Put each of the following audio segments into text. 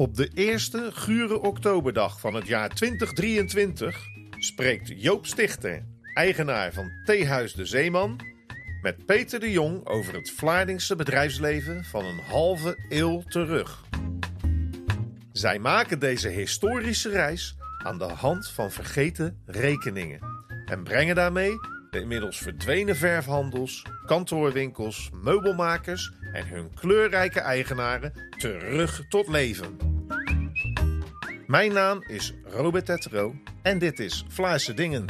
Op de eerste gure oktoberdag van het jaar 2023 spreekt Joop Stichter, eigenaar van Theehuis de Zeeman, met Peter de Jong over het Vlaardingse bedrijfsleven van een halve eeuw terug. Zij maken deze historische reis aan de hand van vergeten rekeningen en brengen daarmee de inmiddels verdwenen verfhandels, kantoorwinkels, meubelmakers en hun kleurrijke eigenaren terug tot leven. Mijn naam is Robert Tetro en dit is Vlaarse Dingen.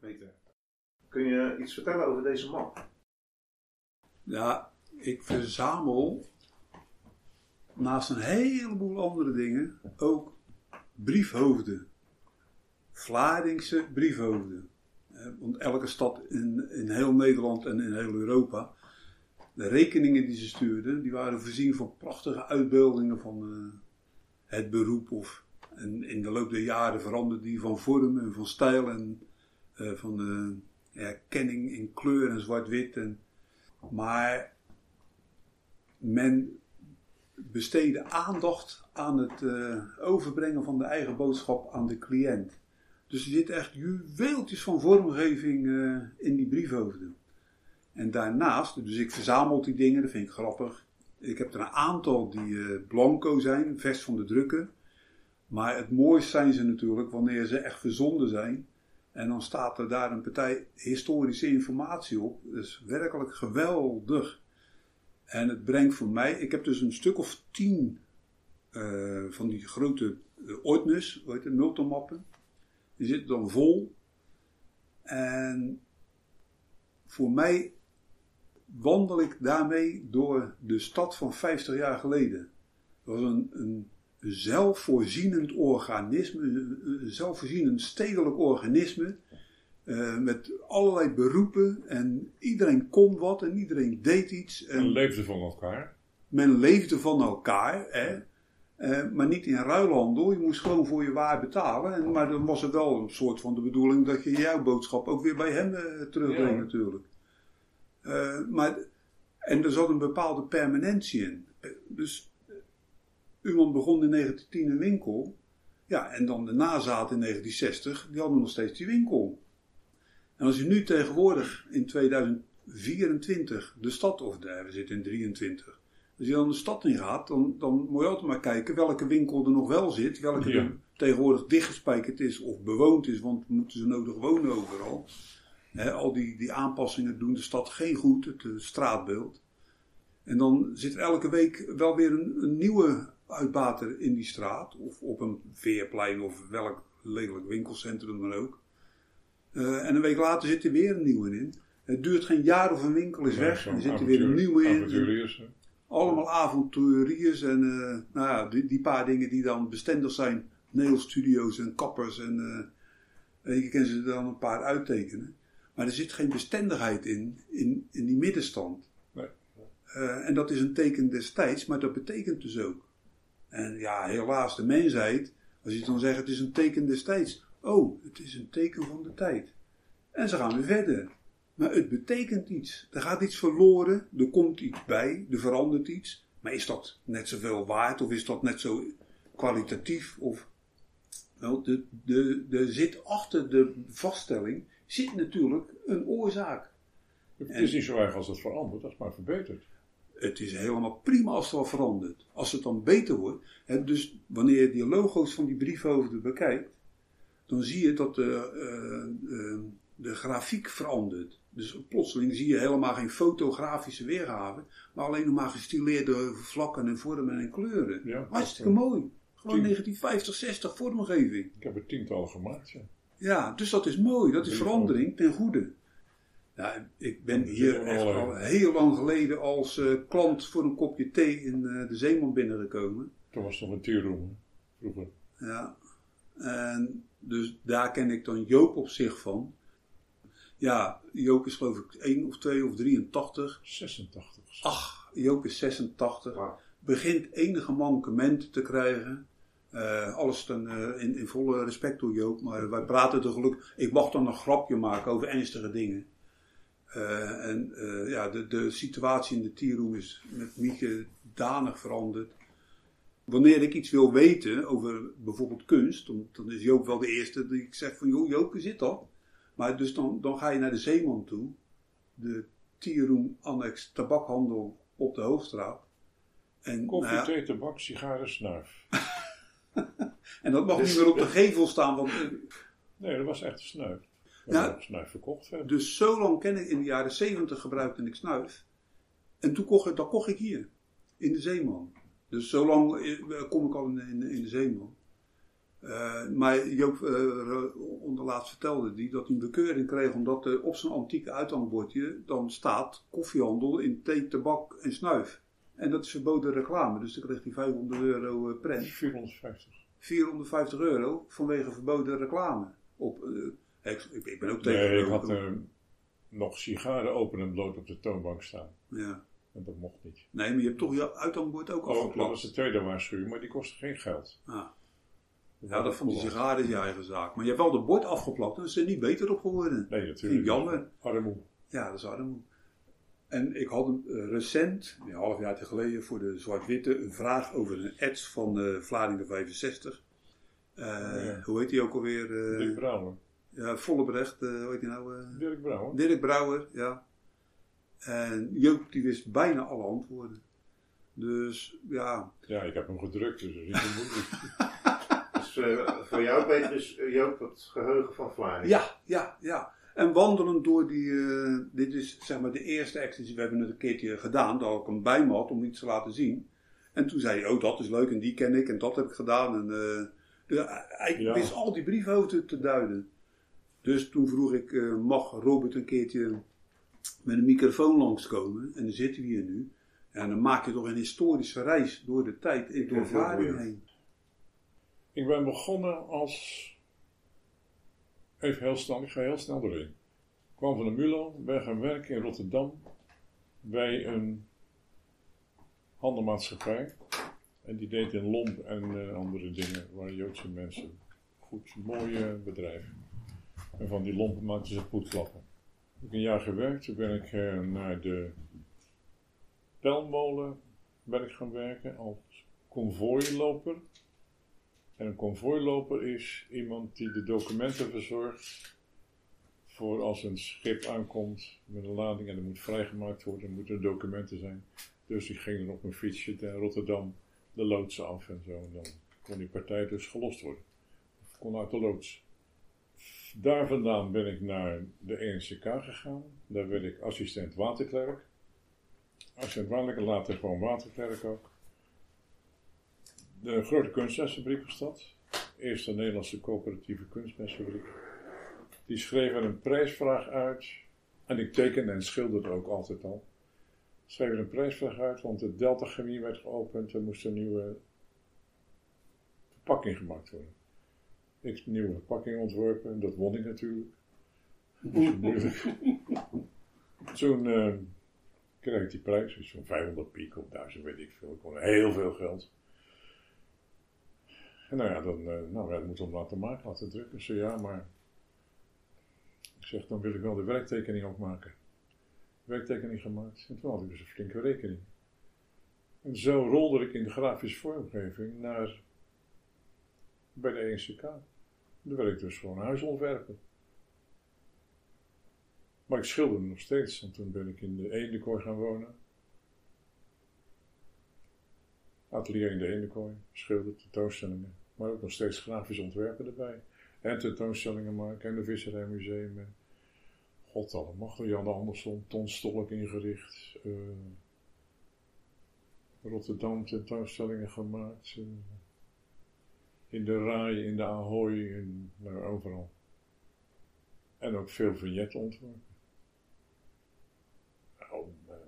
Peter, kun je iets vertellen over deze man? Ja, ik verzamel naast een heleboel andere dingen ook briefhoofden. Vlaardingse briefhoofden. Want elke stad in, in heel Nederland en in heel Europa. De rekeningen die ze stuurden, die waren voorzien van prachtige uitbeeldingen van eh, het beroep. Of, en in de loop der jaren veranderde die van vorm en van stijl en eh, van de herkenning in kleur en zwart-wit. En, maar men besteedde aandacht aan het eh, overbrengen van de eigen boodschap aan de cliënt. Dus er zitten echt juweeltjes van vormgeving eh, in die briefhoofden. En daarnaast, dus ik verzamel die dingen, dat vind ik grappig. Ik heb er een aantal die eh, blanco zijn, vers van de drukker. Maar het mooist zijn ze natuurlijk wanneer ze echt verzonden zijn. En dan staat er daar een partij historische informatie op. Dat is werkelijk geweldig. En het brengt voor mij, ik heb dus een stuk of tien eh, van die grote uh, ordners, hoe heet het, multimappen. Die zitten dan vol. En voor mij wandel ik daarmee door de stad van 50 jaar geleden. Dat was een, een zelfvoorzienend organisme, een zelfvoorzienend stedelijk organisme. Uh, met allerlei beroepen en iedereen kon wat en iedereen deed iets. En, men leefde van elkaar. Men leefde van elkaar, hè. Uh, maar niet in ruilhandel. Je moest gewoon voor je waar betalen. En, maar dan was er wel een soort van de bedoeling dat je jouw boodschap ook weer bij hem uh, terugbrengt ja. natuurlijk. maar, en er zat een bepaalde permanentie in. dus iemand begon in 1910 een winkel. Ja, en dan de nazaat in 1960, die hadden nog steeds die winkel. En als je nu tegenwoordig in 2024 de stad, of we zitten in 23, als je dan de stad in gaat, dan, dan moet je altijd maar kijken welke winkel er nog wel zit, welke ja. er tegenwoordig dichtgespijkerd is of bewoond is, want moeten ze nodig wonen overal. He, al die, die aanpassingen doen de stad geen goed, het uh, straatbeeld. En dan zit er elke week wel weer een, een nieuwe uitbater in die straat, of op een veerplein of welk lelijk winkelcentrum dan ook. Uh, en een week later zit er weer een nieuwe in. Het duurt geen jaar of een winkel is weg. er zit er weer een nieuwe in. Allemaal avonturiers en uh, nou ja, die, die, paar dingen die dan bestendig zijn. Nailstudio's en kappers en uh, je kan ze er dan een paar uittekenen. Maar er zit geen bestendigheid in, in, in die middenstand. Nee. en dat is een teken destijds, maar dat betekent dus ook. En ja, helaas, de mensheid, als je dan zegt het is een teken destijds. Oh, het is een teken van de tijd. En ze gaan weer verder. Maar het betekent iets. Er gaat iets verloren, er komt iets bij, er verandert iets. Maar is dat net zoveel waard of is dat net zo kwalitatief? Of, wel, de, de, de zit achter de vaststelling zit natuurlijk een oorzaak. Het is niet zo erg als het verandert, is maar verbeterd. Het is helemaal prima als het wel verandert. Als het dan beter wordt. Hè, dus wanneer je die logo's van die briefhoofden bekijkt dan zie je dat de, uh, uh, de grafiek verandert. Dus plotseling zie je helemaal geen fotografische weergave, maar alleen nog maar gestileerde vlakken en vormen en kleuren. Ja, Hartstikke mooi. Gewoon 1950, 60 vormgeving. Ik heb er tientallen gemaakt, ja. Ja, dus dat is mooi. Dat is verandering ten goede. Ja, ik ben hier echt al heel lang geleden als uh, klant voor een kopje thee in de Zeeman binnengekomen. Toen was het nog een tierroom, vroeger. Ja, en dus daar ken ik dan Joop op zich van. Ja, Joop is geloof ik 1 of 2 of 83. 86. Ach, Joop is 86. Wow. Begint enige mankementen te krijgen. Eh, alles ten, eh, in, in volle respect door Joop, maar wij praten toch gelukkig. Ik mag dan een grapje maken over ernstige dingen. Eh, en ja, de, de situatie in de tierroom is met Mieke danig veranderd. Wanneer ik iets wil weten over bijvoorbeeld kunst, dan, is Joop wel de eerste die ik zeg van, joh Joop, zit dat? Maar dus dan, dan ga je naar de Zeeman toe, de tierroom annex tabakhandel op de Hoofdstraat. En, Koffie, nou ja, thee, tabak, sigaren, snuif. en dat mag Dus- niet meer op de gevel staan, want eh, Nee, dat was echt snuif. Ja. snuif verkocht verder. Dus zo lang ken ik, in de jaren 70 gebruikte ik snuif. En toen kocht ik, dat kocht ik hier, in de Zeeman. Dus zo lang eh, kom ik al in, in, in de Zeeman. Eh, maar Joop eh, onderlaatst vertelde die dat hij een bekeuring kreeg omdat er op zijn antieke uithangbordje dan staat koffiehandel in thee, tabak en snuif. En dat is verboden reclame, dus dan kreeg hij 500 euro eh, prent. 450. 450 euro vanwege verboden reclame. Op, eh, ik, ik ben ook tegen Nee, ik had eh, nog sigaren open en bloot op de toonbank staan. Ja. En dat mocht niet. Nee, maar je hebt toch je uithangbord ook Oh, dat was de tweede waarschuwing, maar die kostte geen geld. Ah. Ja, dat van die sigaren is je eigen zaak. Maar je hebt wel de bord afgeplakt, en ze zijn niet beter op geworden. Nee, natuurlijk. ik jammer. Armoe. Ja, dat is armoe. En ik had eh, recent, een half jaar geleden, voor de Zwart-Witte een vraag over een ads van eh Vlaardingen 65. Eh, ja. Hoe heet die ook alweer? Dirk Brouwer. ja, Vollebrecht, hoe heet die nou? Dirk Brouwer. Dirk Brouwer, ja. En Joop die wist bijna alle antwoorden. Dus ja, Ja, ik heb hem gedrukt, dus dat is niet zo moeilijk. Dus eh, voor jou, Peter, is eh, Joop het geheugen van Vlaardingen. Ja, ja, ja. En wandelend door die, eh, dit is zeg maar de eerste ecstasy, we hebben het een keertje gedaan, dat ik hem bij me had om iets te laten zien. En toen zei hij, oh dat is leuk en die ken ik en dat heb ik gedaan. En eh, dus hij Ja. wist al die briefhoofden te duiden. Dus toen vroeg ik, mag Robert een keertje met een microfoon langskomen? En dan zitten we hier nu. En dan maak je toch een historische reis door de tijd, door heel Vlaardingen boeiend. heen. Ik ben begonnen als. Even heel snel, ik ga heel snel doorheen. Ik kwam van de Mulo, ben gaan werken in Rotterdam bij een handelmaatschappij. En die deed in lomp en eh, andere dingen, waren Joodse mensen. Goed, mooie bedrijf. En van die lompen maakten ze poetklappen. Ik heb een jaar gewerkt, toen ben ik eh, naar de Pelmolen ben ik gaan werken als konvooiloper. En een konvooiloper is iemand die de documenten verzorgt voor als een schip aankomt met een lading en er moet vrijgemaakt worden, moeten documenten zijn. Dus die ging dan op een fietsje naar Rotterdam de loodsen af en zo. En dan kon die partij dus gelost worden. Of kon uit de loods. Daar vandaan ben ik naar de ENCK gegaan. Daar werd ik assistent waterklerk. Assistent waterklerk, later gewoon waterklerk ook. De grote kunstmestfabriek was dat. Eerste Nederlandse coöperatieve kunstmestfabriek. Die schreven een prijsvraag uit. En ik tekende en schilderde ook altijd al. Schreven een prijsvraag uit, want de Delta Chemie werd geopend. Er moest een nieuwe verpakking gemaakt worden. Ik heb een nieuwe verpakking ontworpen. Dat won ik natuurlijk. Toen eh, kreeg ik die prijs. Dus zo'n 500 piek of 1000 weet ik veel. Ik kon heel veel geld. En nou ja, dan, eh, nou, wij moeten hem laten maken, laten drukken. Zei ja, maar ik zeg, dan wil ik wel de werktekening ook maken. Werktekening gemaakt. En toen had ik dus een flinke rekening. En zo rolde ik in de grafische vormgeving naar bij de ENCK. Daar werd ik dus gewoon huisontwerpen. Maar ik schilderde nog steeds, want toen ben ik in de Eendekooi gaan wonen. Atelier in de Eendekooi, schilderen, tentoonstellingen. Maar ook nog steeds grafisch ontwerpen erbij. En tentoonstellingen maken en een visserijmuseum. En God allemachtig, Jan Andersson, Ton Stolk ingericht. eh, Rotterdam tentoonstellingen gemaakt. in de Rai, in de Ahoy, in, nou, overal. En ook veel vignetten ontworpen. Nou,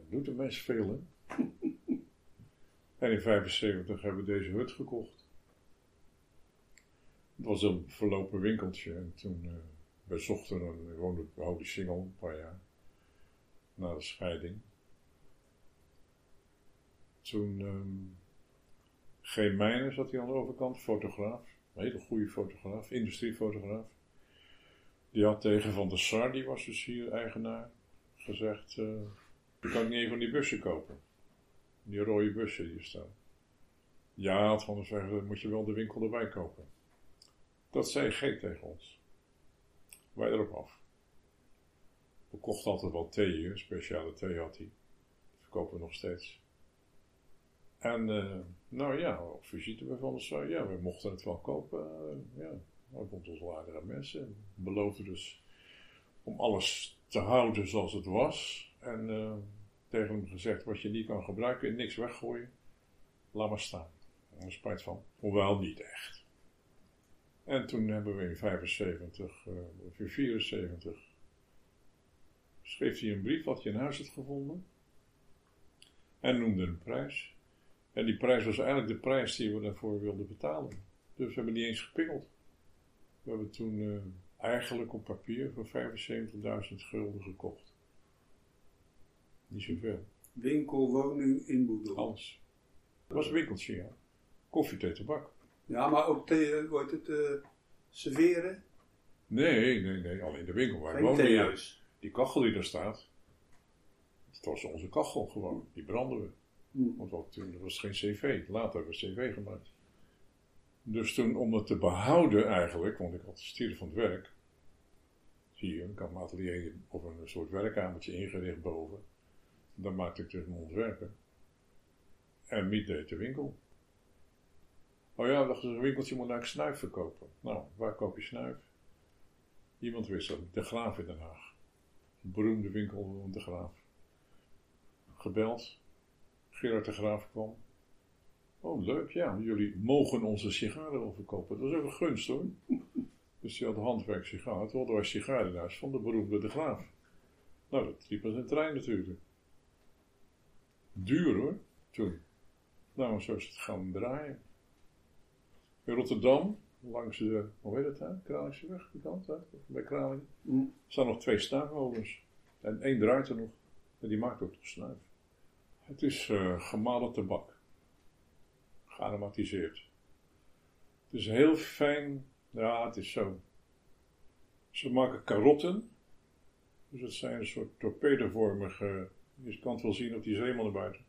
doet de mens veel, hè? en in 75 hebben we deze hut gekocht. Het was een verlopen winkeltje en toen eh we zochten een, we woonden we houden single een paar jaar. Na de scheiding. Toen ehm, Geen Mijnen zat hij aan de overkant, fotograaf. Een hele goede fotograaf, industriefotograaf. Die had tegen Van der Sar, die was dus hier eigenaar, gezegd: uh, Je kan niet een van die bussen kopen. Die rode bussen die staan. Ja, had Van der Sar moet je wel de winkel erbij kopen. Dat zei G tegen ons. Wij erop af. We kochten altijd wel thee, speciale thee had hij. Dat verkopen we nog steeds. En uh, nou ja, op visite bij der Sar, ja, we mochten het wel kopen. Uh, ja, hij vond ons wel aardige mensen. Beloofde dus om alles te houden zoals het was. En uh, tegen hem gezegd, wat je niet kan gebruiken, niks weggooien. Laat maar staan. Er spijt van. Hoewel niet echt. En toen hebben we in 75, uh, of in 74, schreef hij een brief wat hij in huis had gevonden. En noemde een prijs. En die prijs was eigenlijk de prijs die we daarvoor wilden betalen. Dus we hebben niet eens gepingeld. We hebben toen uh, eigenlijk op papier voor 75.000 gulden gekocht. Niet zoveel. Winkel, woning, inboedel. Alles. Het was een winkeltje, ja. Koffie, thee, tabak. Ja, maar ook thee, wordt het, uh, serveren? Nee, nee, nee. Alleen de winkel waar we wonen. Theehuis. Die kachel die daar staat. Dat was onze kachel gewoon. Die branden we. Hmm. Want toen was geen cv. Later hebben we cv gemaakt. Dus toen, om het te behouden eigenlijk, want ik had stieren van het werk. Zie je, ik had mijn atelier of een soort werkkamertje ingericht boven. Dan maakte ik dus mijn ontwerpen. En Miet deed de winkel. Oh ja, dacht een winkeltje moet eigenlijk snuif verkopen. Nou, waar koop je snuif? Iemand wist dat, de Graaf in Den Haag. Een beroemde winkel, de Graaf. Gebeld. Gerard de Graaf kwam. Oh, leuk, ja. Jullie mogen onze sigaren overkopen. Dat is ook een gunst hoor. Dus die had handwerk sigaar. Toen hadden wij sigaren van de beroemde De Graaf. Nou, dat liep als een trein natuurlijk. Duur hoor, toen. Nou, zo is het gaan draaien. In Rotterdam, langs de, hoe heet het daar? Kralingse weg, die kant daar, bij Kralingen. Mm. staan nog twee staanholens. En één draait er nog. En die maakt ook de snuif. Het is uh, gemalen tabak. Gearomatiseerd. Het is heel fijn. Ja, het is zo. Ze maken karotten. Dus het zijn een soort torpedovormige. Je kan het wel zien op die zeeman buiten.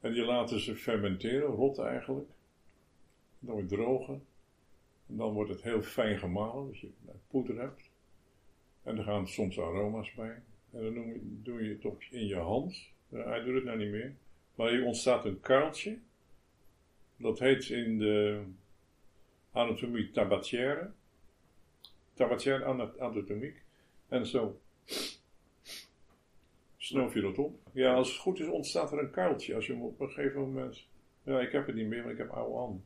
En die laten ze fermenteren, rotten eigenlijk. Dan wordt drogen. En dan wordt het heel fijn gemalen, dat je poeder hebt. En er gaan soms aroma's bij. En dan doe je, doe je het op in je hand. hij doet het nou niet meer. Maar hier ontstaat een kuiltje. Dat heet in de anatomie tabatière. Tabatière anatomiek. En zo snoof je dat op. Ja, als het goed is ontstaat er een kuiltje. Als je hem op een gegeven moment... Ja, ik heb het niet meer, maar ik heb oude handen.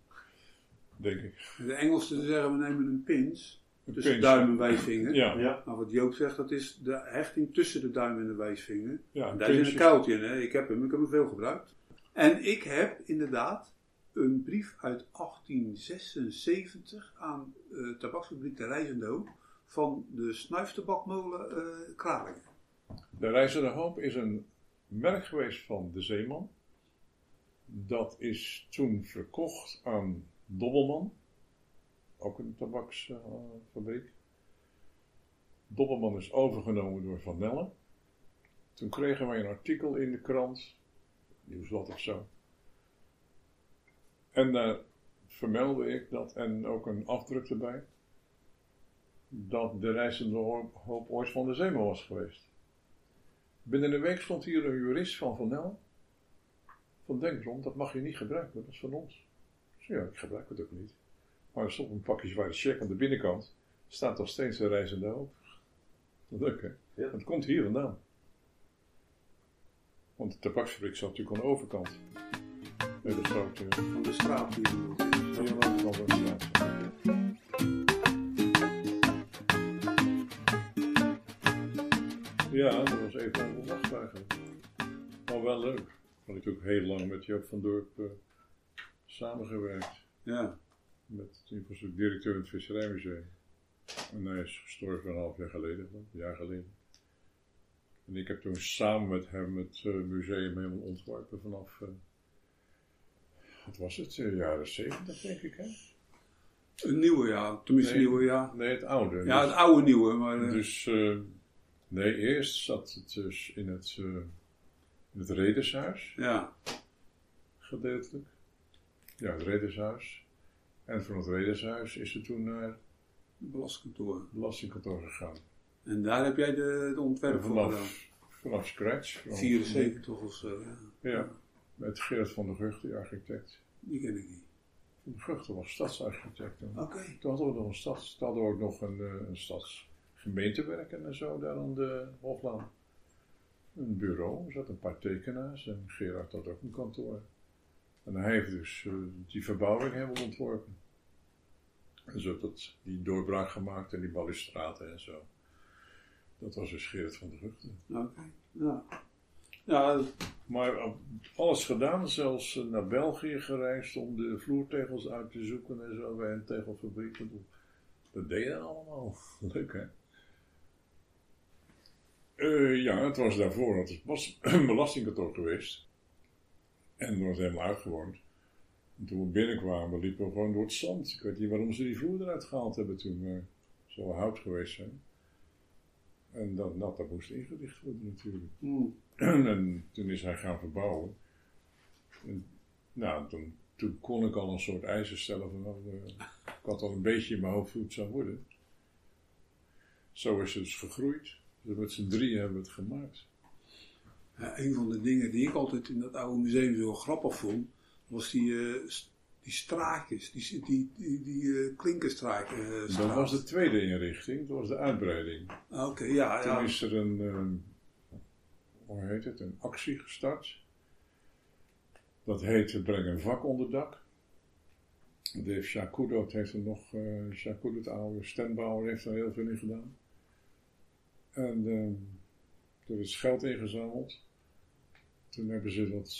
Denk ik. De Engelsen zeggen, we nemen een pins. tussen duim en wijsvinger. Ja. ja. Maar wat Joop zegt, dat is de hechting tussen de duim en de wijsvinger. Ja, daar zit een kuiltje in. Hè? Ik heb hem, ik heb hem veel gebruikt. En ik heb inderdaad een brief uit 1876 aan uh, tabaksfabriek de Reizende Hoop van de snuiftabakmolen uh, Kralingen. De Reizende Hoop is een merk geweest van de Zeeman. Dat is toen verkocht aan Dobbelman, ook een tabaksfabriek. Dobbelman is overgenomen door Van Nelle. Toen kregen wij een artikel in de krant, nieuwsblad of zo. En daar vermeldde ik dat en ook een afdruk erbij. Dat de reizende hoop ooit van de Zeeman was geweest. Binnen een week stond hier een jurist van Van Nel. Van Denkron, dat mag je niet gebruiken, dat is van ons. Ja, ik gebruik het ook niet. Maar stond een pakje zware check aan de binnenkant. Staat nog steeds een reizende hoop. Leuk hè? Ja. Het komt hier vandaan. Want de tabaksfabriek zat natuurlijk aan de overkant. Met de grote... Van de straat hier. Van de overkant van de straat. Ja, dat was even onverwacht eigenlijk. Maar wel leuk. Ik had natuurlijk heel lang met Joop van Dorp uh, samengewerkt. Ja. Met, toen was ik directeur in het Visserijmuseum. En hij is gestorven een half jaar geleden, een jaar geleden. En ik heb toen samen met hem het uh, museum helemaal ontworpen vanaf, uh, wat was het, eh, jaren 70 denk ik hè? Een nieuwe, ja. Tenminste, Nee. nieuwe, ja. Nee, het oude. Ja, Dus- het oude nieuwe, maar... eh, Dus, eh, nee, eerst zat het dus in het, eh, in het Redeshuis, ja. gedeeltelijk. Ja, het Redeshuis. En van het Redeshuis is het toen naar het belastingkantoor. belastingkantoor gegaan. En daar heb jij de, de ontwerp voor gedaan. Vanaf, vanaf scratch. vanaf- 74 of zo, ja. Ja, met Gerard van der Gucht, die architect. Die ken ik niet. Van der Gucht was stadsarchitect. Oké. Toen hadden we nog een stads, toen hadden we ook nog een, eh, een stadsgemeentewerken en zo daar aan de Hoflaan. Een bureau, er zaten een paar tekenaars en Gerard had ook een kantoor. En hij heeft dus eh, die verbouwing helemaal ontworpen. En zo dat, die doorbraak gemaakt en die balustrade en zo. Dat was dus Gerard van der Guchten. Oké. Ja. Ja, Maar eh, alles gedaan, zelfs eh, naar België gereisd om de vloertegels uit te zoeken en zo bij een tegelfabriek. Dat deed je allemaal. Leuk hè? Ja, het was daarvoor, het was een belastingkantoor geweest. En er was helemaal uitgewoond. En toen we binnenkwamen, liepen we gewoon door het zand. Ik weet niet waarom ze die vloer eruit gehaald hebben toen. Maar het zou hout geweest zijn. En dat, dat, dat moest ingericht worden natuurlijk. hm. en toen is hij gaan verbouwen. En, nou, toen, toen kon ik al een soort eisen stellen van, nou, eh, ik had al een beetje in mijn hoofd hoe het zou worden. Zo is het dus gegroeid. Dus met z'n drieën hebben we het gemaakt. Een van de dingen die ik altijd in dat oude museum zo grappig vond, was die, eh, die straatjes, die, die, die, die eh, klinkerstraat. eh, Dat was de tweede inrichting, dat was de uitbreiding. Ah, Oké, ja, Toen is er een, hoe heet het, een actie gestart. Dat heette Breng een vak onder dak. Dave Shakudo heeft er nog, Shakudo, de oude stembouwer, heeft er heel veel in gedaan. En er is geld ingezameld. Toen hebben ze dat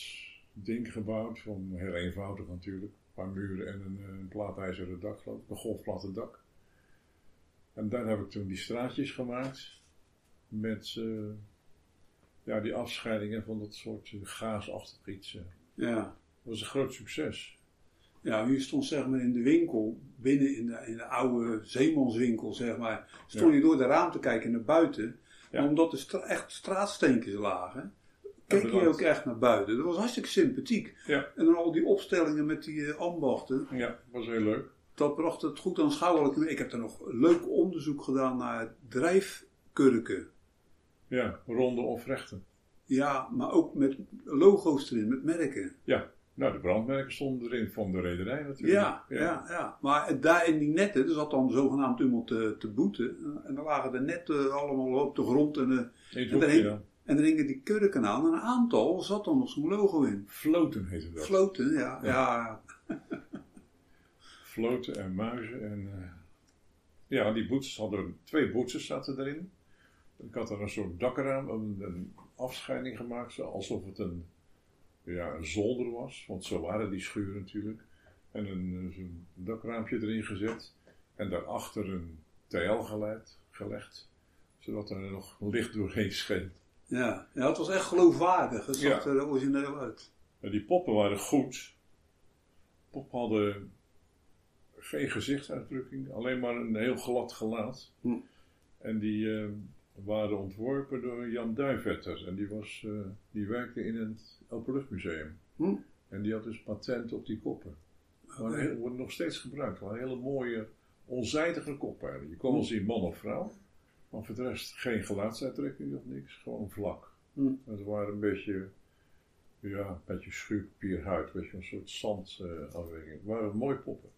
ding gebouwd, van heel eenvoudig natuurlijk. Een paar muren en een, eh, een plaatijzeren dak, geloof ik, een golfplatte dak. En daar heb ik toen die straatjes gemaakt met eh, ja, die afscheidingen van dat soort eh, gaasachtig iets. ja. Dat was een groot succes. Ja, hier stond zeg maar in de winkel, binnen in de, in de oude zeemanswinkel zeg maar, stond Ja. je door de raam te kijken naar buiten. Ja. Omdat er stra- echt straatsteentjes lagen, keek je ook echt naar buiten. Dat was hartstikke sympathiek. Ja. En dan al die opstellingen met die eh, ambachten, Ja, was heel leuk. dat bracht het goed aanschouwelijk. Ik heb er nog leuk onderzoek gedaan naar drijfkurken. Ja, ronde of rechte. Ja, maar ook met logo's erin, met merken. Ja, nou de brandmerken stonden erin van de rederij natuurlijk. Ja, ja, ja. Maar daar in die netten, er zat dan zogenaamd iemand te, te boeten. En dan lagen de netten allemaal op de grond. En, daarheen- dan. En er hingen die kurken aan. En een aantal zat dan nog zo'n logo in. Floten heette dat. Floten, ja. Ja. ja. Floten en muizen en... eh, ja, die boetes hadden... Twee boetes zaten erin. Ik had er een soort dakraam, een, een afscheiding gemaakt, alsof het een, ja, een zolder was. Want zo waren die schuren natuurlijk. En een, zo'n dakraampje erin gezet. En daarachter een TL geleid, gelegd. Zodat er nog licht doorheen scheen. Ja. ja, het was echt geloofwaardig. Het zag Ja. er origineel uit. Die poppen waren goed. Poppen hadden geen gezichtsuitdrukking, alleen maar een heel glad gelaat. Hm. En die eh, waren ontworpen door Jan Duivetter. En die, was, eh, die werkte in het Openluchtmuseum. Hm. En die had dus patent op die koppen. Maar heel- worden nog steeds gebruikt. Maar hele mooie, onzijdige koppen. Je kon wel zien man of vrouw. Maar voor de rest geen gelaatsuitdrukking of niks. Gewoon vlak. En ze waren een beetje, ja, een beetje schuurpapierhuid. Een beetje een soort zandafwerking. het waren mooie poppen.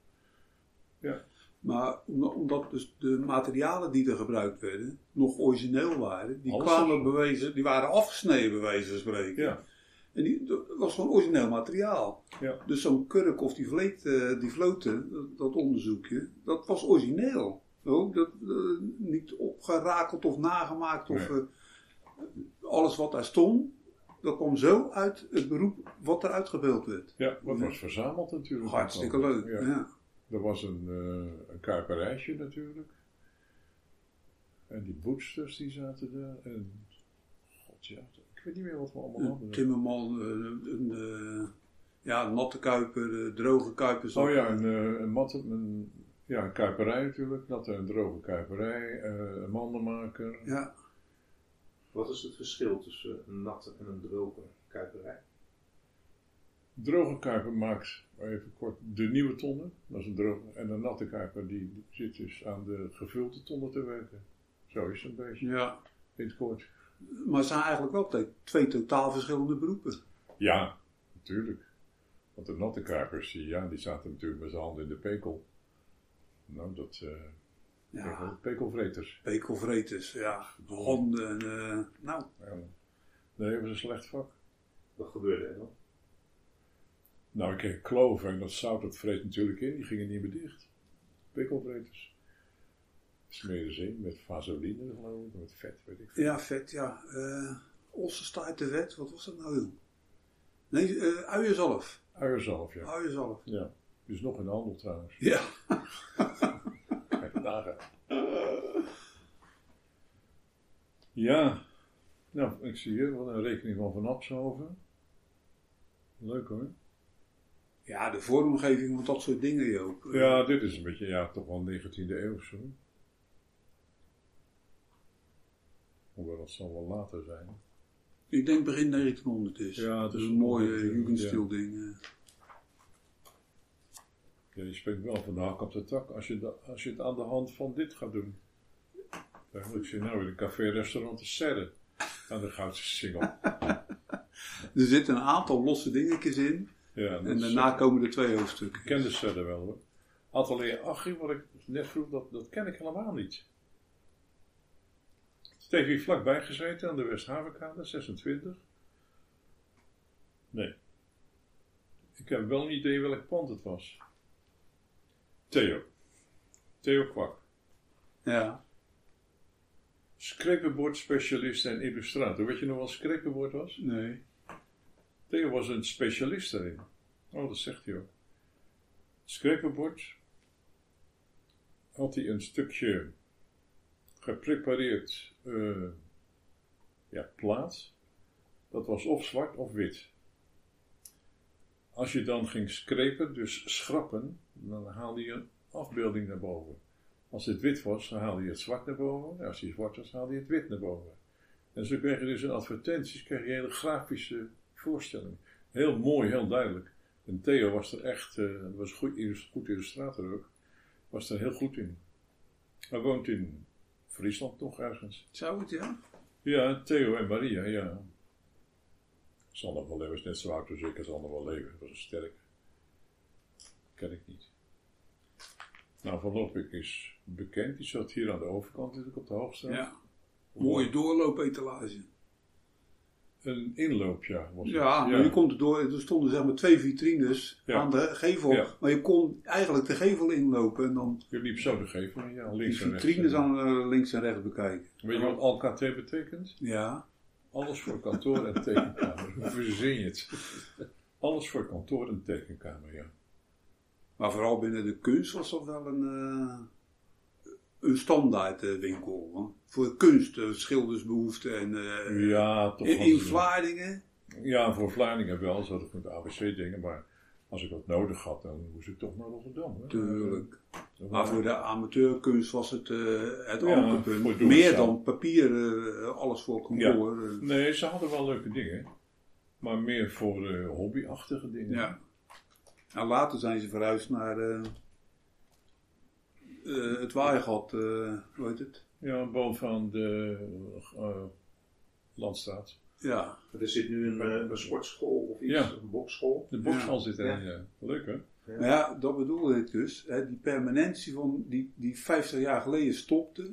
Maar omdat, dus de materialen die er gebruikt werden nog origineel waren, die Alles kwamen bewezen, die waren afgesneden bij wijze van spreken. Ja, En die, dat was gewoon origineel materiaal. ja. Dus zo'n kurk of die, vleet, eh, die floten, dat, dat onderzoekje, dat was origineel. Zo, dat, eh, niet opgerakeld of nagemaakt. Of, Nee. eh, alles wat daar stond, dat kwam zo uit het beroep wat er uitgebeeld werd. ja dat was verzameld natuurlijk. Hartstikke leuk. Ja. Ja. Er was een, eh een kuiperijtje natuurlijk. En die boetsters die zaten daar. En, god ja, ik weet niet meer wat we allemaal Een hadden. timmerman, een, Ja, natte kuiper, droge kuiper. Oh ja, een, een, mat, een, ja, een kuiperij natuurlijk. Natte en droge kuiperij. eh, een mandenmaker. Ja, Wat is het verschil tussen een natte en een droge kuiperij? Droge kuiper maakt, even kort, de nieuwe tonnen. Dat is een droge. En een natte kuiper die zit dus aan de gevulde tonnen te werken. Zo is het een beetje. ja. In het kort. Maar het zijn eigenlijk wel twee totaal verschillende beroepen. Ja, natuurlijk. Want de natte kuipers, die, ja, die zaten natuurlijk met zijn handen in de pekel. Nou, dat... eh Ja, pekelvreters. pekelvreters, ja. Handen, en, eh, nou, Ja. Nee, dat was een slecht vak. Wat gebeurde er dan? Nou, ik kreeg kloven en dat zout, dat vreet natuurlijk in. Die gingen niet meer dicht. Pekelvreters. Smeren ze in met vaseline, geloof ik, met vet, weet ik veel. ja, vet, ja. Eh Ossenstaartenwet, wat was dat nou? joh? Nee, eh uienzalf. Uierzalf, ja. Uienzalf. Ja. Dus nog in de handel trouwens. Ja. Dagen. Ja. Nou, ik zie hier wel een rekening van Van Abshoven. Leuk hoor. Ja, de vormgeving van dat soort dingen, Joop. Eh, Ja, dit is een beetje, ja, toch wel 19e eeuw zo. Hoewel dat zal wel later zijn. Ik denk begin 1900 is. Ja, dus is een mooie Jugendstil ding. Ja, je spreekt wel van de hak op de tak als je, als je het aan de hand van dit gaat doen. Eigenlijk zie je nou weer een café-restaurant de Serre aan de Goudse Singel. Er zitten een aantal losse dingetjes in. Ja, En is- daarna komen er twee hoofdstukken. Ik ken de Serre wel hoor. Atelier Achim, wat ik net vroeg, dat, dat ken ik helemaal niet. Het heeft hier vlakbij gezeten aan de Westhavenkade, 26. Nee. Ik heb wel een idee welk pand het was. Theo. Theo Kwak. Ja. Scraperboard-specialist en illustrator. Weet je nog wat scraperboard was? Nee. Theo was een specialist daarin. Oh, dat zegt hij ook. Scraperboard had hij een stukje geprepareerd eh, ja, plaat. Dat was of zwart of wit. Als je dan ging scrapen, dus schrappen, dan haalde je een afbeelding naar boven. Als het wit was, dan haalde je het zwart naar boven. En als hij zwart was, haalde je het wit naar boven. En zo kreeg je dus in advertenties kreeg je hele grafische voorstelling. Heel mooi, heel duidelijk. En Theo was er echt, eh was een goed, goed illustrator ook, was er heel goed in. Hij woont in Friesland toch ergens. Zou het, ja? Ja, Theo en Maria, ja. Sander van Leeuwen is net zo oud als ik, Sander van Leeuwen was een sterk. Ken ik niet. Nou, Van Lopik is bekend, die zat hier aan de overkant natuurlijk op de Hoogstraat. Ja. Mooie doorloopetalage. Een inloop, ja. Was het. Ja, maar je komt er door. Er stonden zeg maar twee vitrines Ja. aan de gevel. Ja. Maar je kon eigenlijk de gevel inlopen en dan Je liep zo de gevel, ja, die links en rechts. vitrines aan eh, links en rechts bekijken. Weet je wat ALKT betekent? Ja. Alles voor kantoor en tekenkamer. Hoe verzin je het? Alles voor kantoor en tekenkamer, ja. Maar vooral binnen de kunst was dat wel een, eh, een standaard eh, hoor. Voor kunst, eh, schildersbehoeften en Ja, toch in, in Vlaardingen. Ja, voor Vlaardingen wel, zo dat met ABC-dingen, maar als ik wat nodig had, dan moest ik toch naar Rotterdam. Hè? Tuurlijk. Dat Maar voor de amateurkunst was het eh het Ja, doe Meer het dan papier, alles voor kantoor. Nee, ze hadden wel leuke dingen, maar meer voor eh, hobbyachtige dingen. Ja. En later zijn ze verhuisd naar eh, eh, het Waaigat, eh hoe heet het? Ja, bovenaan de eh, Landstraat. Ja, Er zit nu een, een sportschool of iets, Ja. een bokschool. De bokschool Ja. zit erin, ja. Leuk hè? maar ja, dat bedoelde ik dus. Hè, die permanentie van die, die 50 jaar geleden stopte.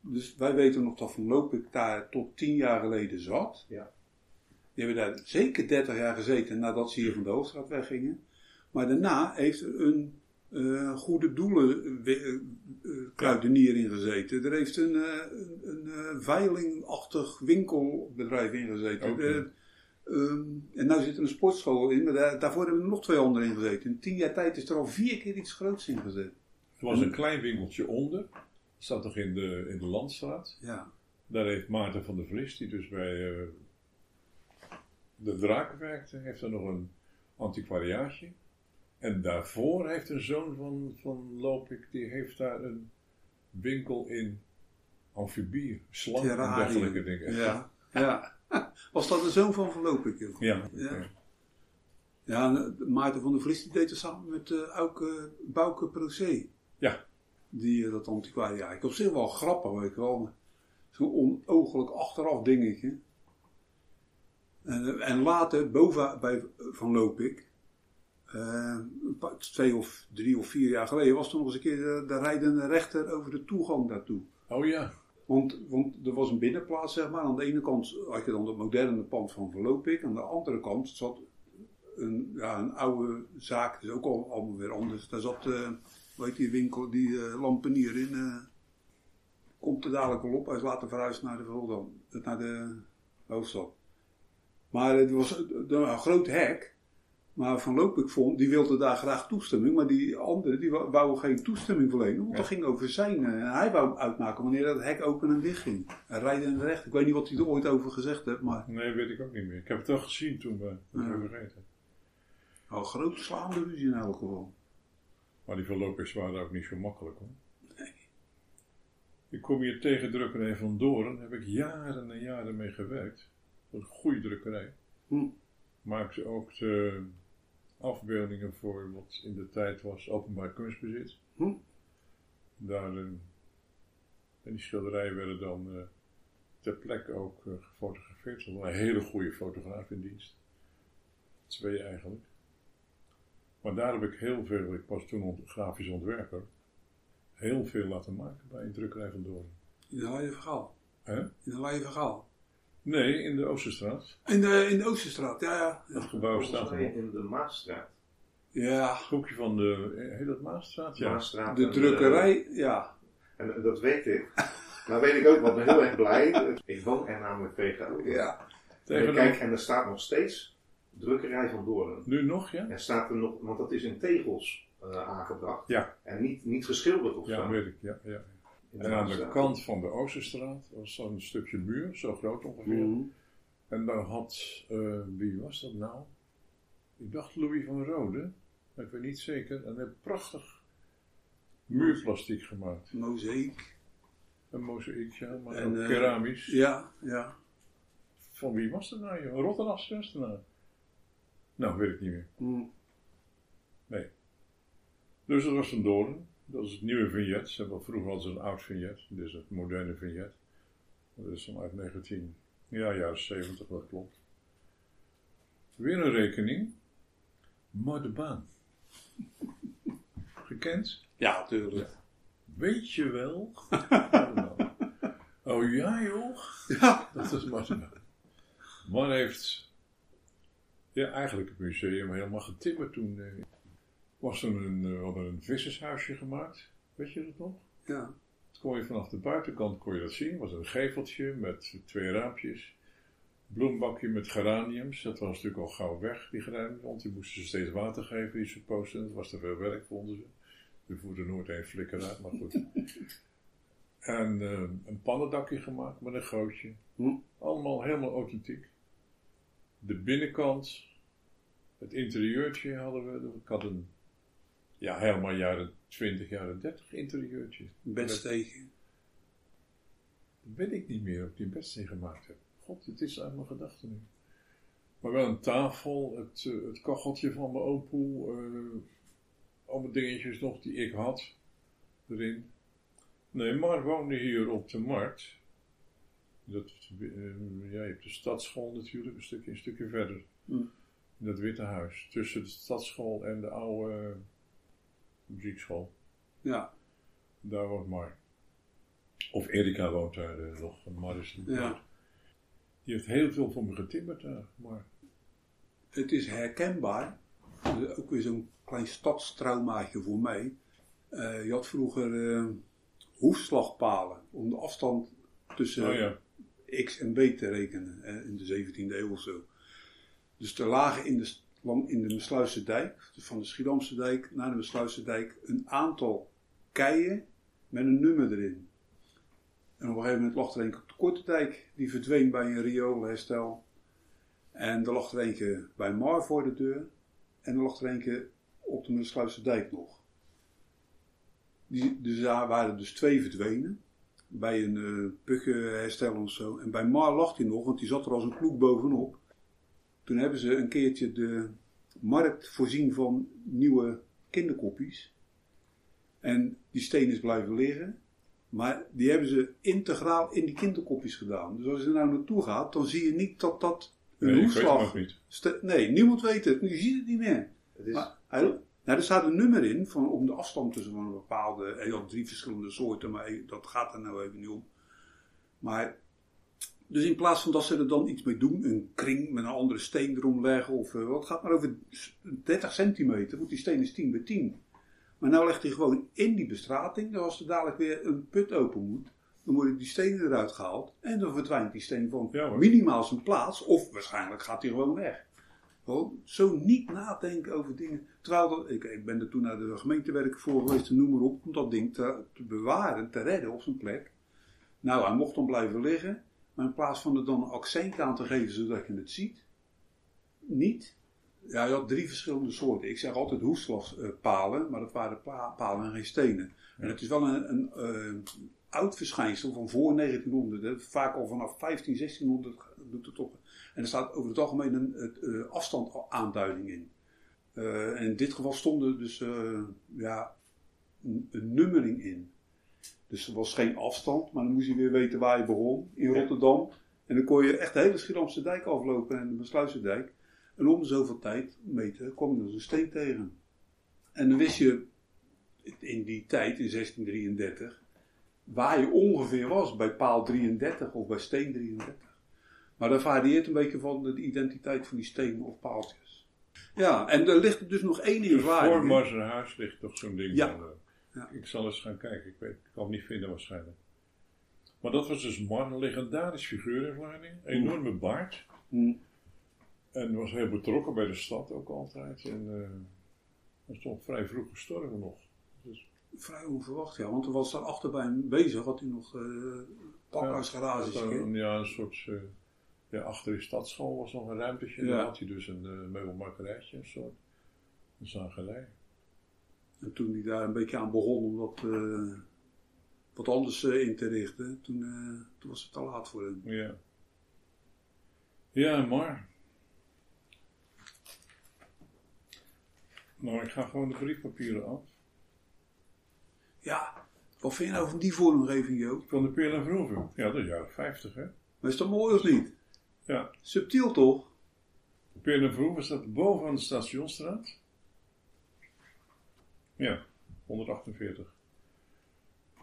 Dus wij weten nog dat Van Loopik daar tot 10 jaar geleden zat. Ja. Die hebben daar zeker 30 jaar gezeten nadat ze hier van de Hoofdstraat weggingen. Maar daarna heeft er een eh, goede doelen eh, kruidenier in gezeten. Er heeft een, eh, een, een veilingachtig winkelbedrijf in gezeten. Eh, ehm, en nu zit er een sportschool in, maar daar, daarvoor hebben er nog twee anderen in gezeten. In tien jaar tijd is er al vier keer iets groots in gezet. Er was een klein winkeltje onder. Dat zat toch in de, in de Landstraat. Ja. Daar heeft Maarten van der Vlis, die dus bij de Draken werkte, heeft er nog een antiquariaatje. En daarvoor heeft een zoon van, van Lopik, die heeft daar een winkel in amfibie, slangen en dergelijke dingen. Ja. ja. Was dat de zoon van Van Loopik? joh? Ja, Ja. eh, Maarten van der Vries die deed het samen met Auke Bouke Procé. Ja. Die, eh, dat antiquariaat. Ik op zich wel grappig, weet je wel. Zo'n onogelijk achteraf dingetje. En, en later, boven bij Van Loopik, eh, paar- twee of drie of vier jaar geleden, was er nog eens een keer de, de rijdende rechter over de toegang daartoe. Oh ja, Want, want er was een binnenplaats, zeg maar. Aan de ene kant had je dan het moderne pand van Verloopik. Aan de andere kant zat een, ja, een oude zaak. Dat is ook al, allemaal weer anders. Daar zat, eh hoe heet die winkel, die eh, lampenier in. eh, komt er dadelijk wel op. Hij is later verhuisd naar de, naar de hoofdstad. Maar het was een, een groot hek. Maar Van Loopik vond, die wilde daar graag toestemming. Maar die anderen, die wou- geen toestemming verlenen. Want dat ging over zijn. eh, en hij wou uitmaken wanneer dat hek open en dicht ging. En rijden en recht. Ik weet niet wat hij er ooit over gezegd heeft. Maar nee, weet ik ook niet meer. Ik heb het wel gezien toen we Ja. hebben gegeten. een grote slaande ruzie in elk geval. Maar die verlopers waren ook niet zo makkelijk hoor. Ik kom hier tegen drukkerij van Doren, daar heb ik jaren en jaren mee gewerkt. Dat een goede drukkerij. Hm. Maakte ook de afbeeldingen voor wat in de tijd was openbaar kunstbezit. Hm. Daar, eh, en die schilderijen werden dan eh, ter plekke ook eh, gefotografeerd. Er was een hele goede fotograaf in dienst. Twee eigenlijk. Maar daar heb ik heel veel, ik was toen ont- grafisch ontwerper, heel veel laten maken bij een drukkerij van Doorn. In de Laaie Vergaal. Hè? In de Laaie Vergaal. Nee, in de Oosterstraat. In de, in de Oosterstraat, ja, ja. Dat Ja, gebouw staat er in de Maasstraat. ja. Het hoekje van de, eh, heet dat Maasstraat? Ja. Maasstraat de en drukkerij, ja. En eh, dat weet ik. Nou weet ik ook, wat me heel erg blij. Ik woon er namelijk tegenover. Ja. En, ik Tegenover- kijk, en er staat nog steeds drukkerij van Doorn. Nu nog, ja? Er staat er nog, want dat is in tegels eh, aangebracht. Ja. En niet, niet geschilderd of Ja, zo. weet ik. Ja, ja. En aan de kant van de Oosterstraat was zo'n stukje muur, zo groot ongeveer. Mhm. En daar had, eh, wie was dat nou? Ik dacht Louis van Rode, maar ik weet niet zeker. En een prachtig muurplastiek gemaakt. Mozaïek. Een mozaïek, ja, maar En, ook eh, keramisch. Ja, ja. Van wie was dat nou? Een Rotterdamse kunstenaar. Nou, weet ik niet meer. Mhm. Dus dat was een doorn. Dat is het nieuwe vignet. Ze hebben vroeger ze een oud vignet. Dit is het moderne vignet. Dat is dan uit 19, ja, jaren 70, dat klopt. Weer een rekening. Maar de baan. Gekend? Ja, tuurlijk. Weet je wel? oh ja joh. Ja. Dat is maar. Man heeft ja, eigenlijk het museum helemaal getimmerd toen. eh, was er een, eh, we hadden een vissershuisje gemaakt. Weet je dat nog? Ja. Dat kon je vanaf de buitenkant kon je dat zien. Het was een geveltje met twee raampjes. Bloembakje met geraniums. Dat was natuurlijk al gauw weg, die geraniums. Want die moesten ze steeds water geven, die supposten. Dat was te veel werk, vonden ze. Er voerde nooit een flikker uit, maar goed. en eh, een pannendakje gemaakt met een gootje. Hm. Allemaal helemaal authentiek. De binnenkant, het interieurtje hadden we. Ik had een, ja, helemaal jaren 20, jaren 30 interieurtje. Bedstegen. Dat weet ik niet meer of ik die bedstee gemaakt heb. God, het is uit mijn gedachten nu. Maar wel een tafel, het, eh, het kacheltje van mijn opoe, eh allemaal dingetjes nog die ik had erin. Nee, Mar woonde hier op de markt. Dat, ja, je hebt de stadsschool natuurlijk, een stukje, een stukje verder. Hm. In dat witte huis, tussen de stadsschool en de oude muziekschool. Ja. Daar woont Mar. Of Erika woont daar eh, nog. Mar is niet Ja. Die heeft heel veel voor me getimmerd daar. Maar Het is herkenbaar. Dus ook weer zo'n klein stadstraumaatje voor mij. Eh, je had vroeger eh, hoefslagpalen om de afstand tussen oh ja, X en B te rekenen. eh, in de 17e eeuw of zo. Dus er lagen in de, in de Mesluisse dijk, dus van de Schiedamse dijk naar de Mesluisse dijk, een aantal keien met een nummer erin. En op een gegeven moment lag er eentje op de Korte Dijk, die verdween bij een rioolherstel. En er lag er eentje bij Mar voor de deur. En er lag er eentje op de Meelsluisse dijk nog. Die, dus daar waren dus twee verdwenen. Bij een uh, pukkenherstel of zo. En bij Mar lag hij nog, want die zat er als een kloek bovenop. Toen hebben ze een keertje de markt voorzien van nieuwe kinderkoppies. En die steen is blijven liggen. Maar die hebben ze integraal in die kinderkopjes gedaan. Dus als je er nou naartoe gaat, dan zie je niet dat dat een Nee, Nee, niemand weet het. Je ziet het niet meer. Het is, Maar hij, nou, er staat een nummer in van, om de afstand tussen van een bepaalde. Hij had drie verschillende soorten, maar eh, dat gaat er nou even niet om. Maar. Dus in plaats van dat ze er dan iets mee doen, een kring met een andere steen erom leggen of eh, wat, gaat maar over 30 centimeter, want die steen is 10 bij 10. Maar nou legt hij gewoon in die bestrating, dus als er dadelijk weer een put open moet, dan worden die stenen eruit gehaald en dan verdwijnt die steen van Ja, minimaal zijn plaats, of waarschijnlijk gaat hij gewoon weg. Gewoon zo niet nadenken over dingen. Terwijl dat, ik, ik ben er toen naar de gemeentewerk voor geweest, noem maar op, om dat ding te, te bewaren, te redden op zijn plek. Nou, hij mocht dan blijven liggen, maar in plaats van er dan een accent aan te geven zodat je het ziet, niet. Ja, je had drie verschillende soorten. Ik zeg altijd hoefslagpalen, maar dat waren pa- palen en geen stenen. En het is wel een, een eh, oud verschijnsel van voor 1900. Hè. Vaak al vanaf 15, 1600 doet het toch. En er staat over het algemeen een het, eh, afstandaanduiding in. Eh, en in dit geval stond er dus ja, een, een nummering in. Dus er was geen afstand, maar dan moest je weer weten waar je begon in Rotterdam. En dan kon je echt de hele Schiedamse dijk aflopen en de Besluisdijk. En om zoveel tijd meten kwam je dus een steen tegen. En dan wist je in die tijd, in 1633, waar je ongeveer was bij paal 33 of bij steen 33. Maar dat varieert een beetje van de identiteit van die stenen of paaltjes. Ja, en er ligt dus nog één in Voor Vlaardingen. Marzerhuis ligt toch zo'n ding. Ja. Eh, Ja. Ik zal eens gaan kijken. Ik, weet, ik kan het niet vinden waarschijnlijk. Maar dat was dus Mar, een legendarisch figuur in Vlaardingen. Enorme baard. Hm. En was heel betrokken bij de stad ook altijd. En eh hij is toch vrij vroeg gestorven nog. Dus, Vrij onverwacht, ja. Want er was daar achter bij hem bezig, had hij nog eh pakhuisgarages. ja, een, ja, een soort... eh, ja, achter die stadsschool was nog een ruimtetje. Ja. Daar had hij dus een uh, meubelmakkerijtje, een soort. Een zagerij. En toen hij daar een beetje aan begon om dat eh, wat anders eh, in te richten, toen, eh, toen was het te laat voor hem. Ja. Ja, maar. Nou, ik ga gewoon de briefpapieren af. Ja, wat vind je nou van die vormgeving, Joop? Van de Peer en Vroeven. Ja, dat is jaren 50, hè? Maar is dat mooi of niet? Ja. Subtiel toch? De Peer en Vroeven staat boven aan de Stationstraat. Ja, 148.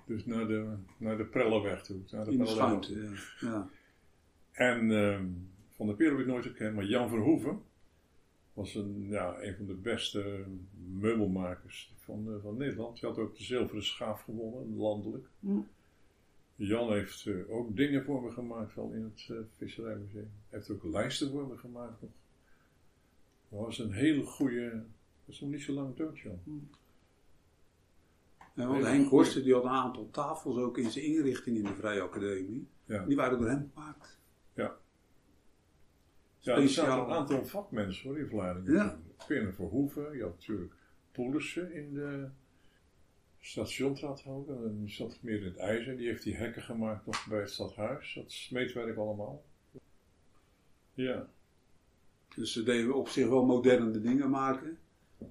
Dus naar de, naar de Prellenweg toe. Naar de In. Ja. ja. En ehm, Van der Peer heb ik nooit gekend, maar Jan Verhoeven was een, ja, een van de beste meubelmakers van, eh, van Nederland. Hij had ook de zilveren schaaf gewonnen, landelijk. Hm. Jan heeft eh, ook dingen voor me gemaakt wel in het eh, Visserijmuseum. Hij heeft ook lijsten voor me gemaakt nog. Hij was een hele goede, dat is nog niet zo lang dood, Jan. Ja, want Henk. Horsten die had een aantal tafels ook in zijn inrichting in de Vrije Academie. Ja. Die waren door hem gemaakt. Ja, er zaten een aantal vakmensen hoor in Vlaardingen. Ja. Peer Verhoeven, je had natuurlijk Poelissen in de stationstraat ook. En die zat meer in het ijzer. Die heeft die hekken gemaakt nog bij het stadhuis. Dat smeetwerk allemaal. Ja, Dus ze deden op zich wel moderne dingen maken.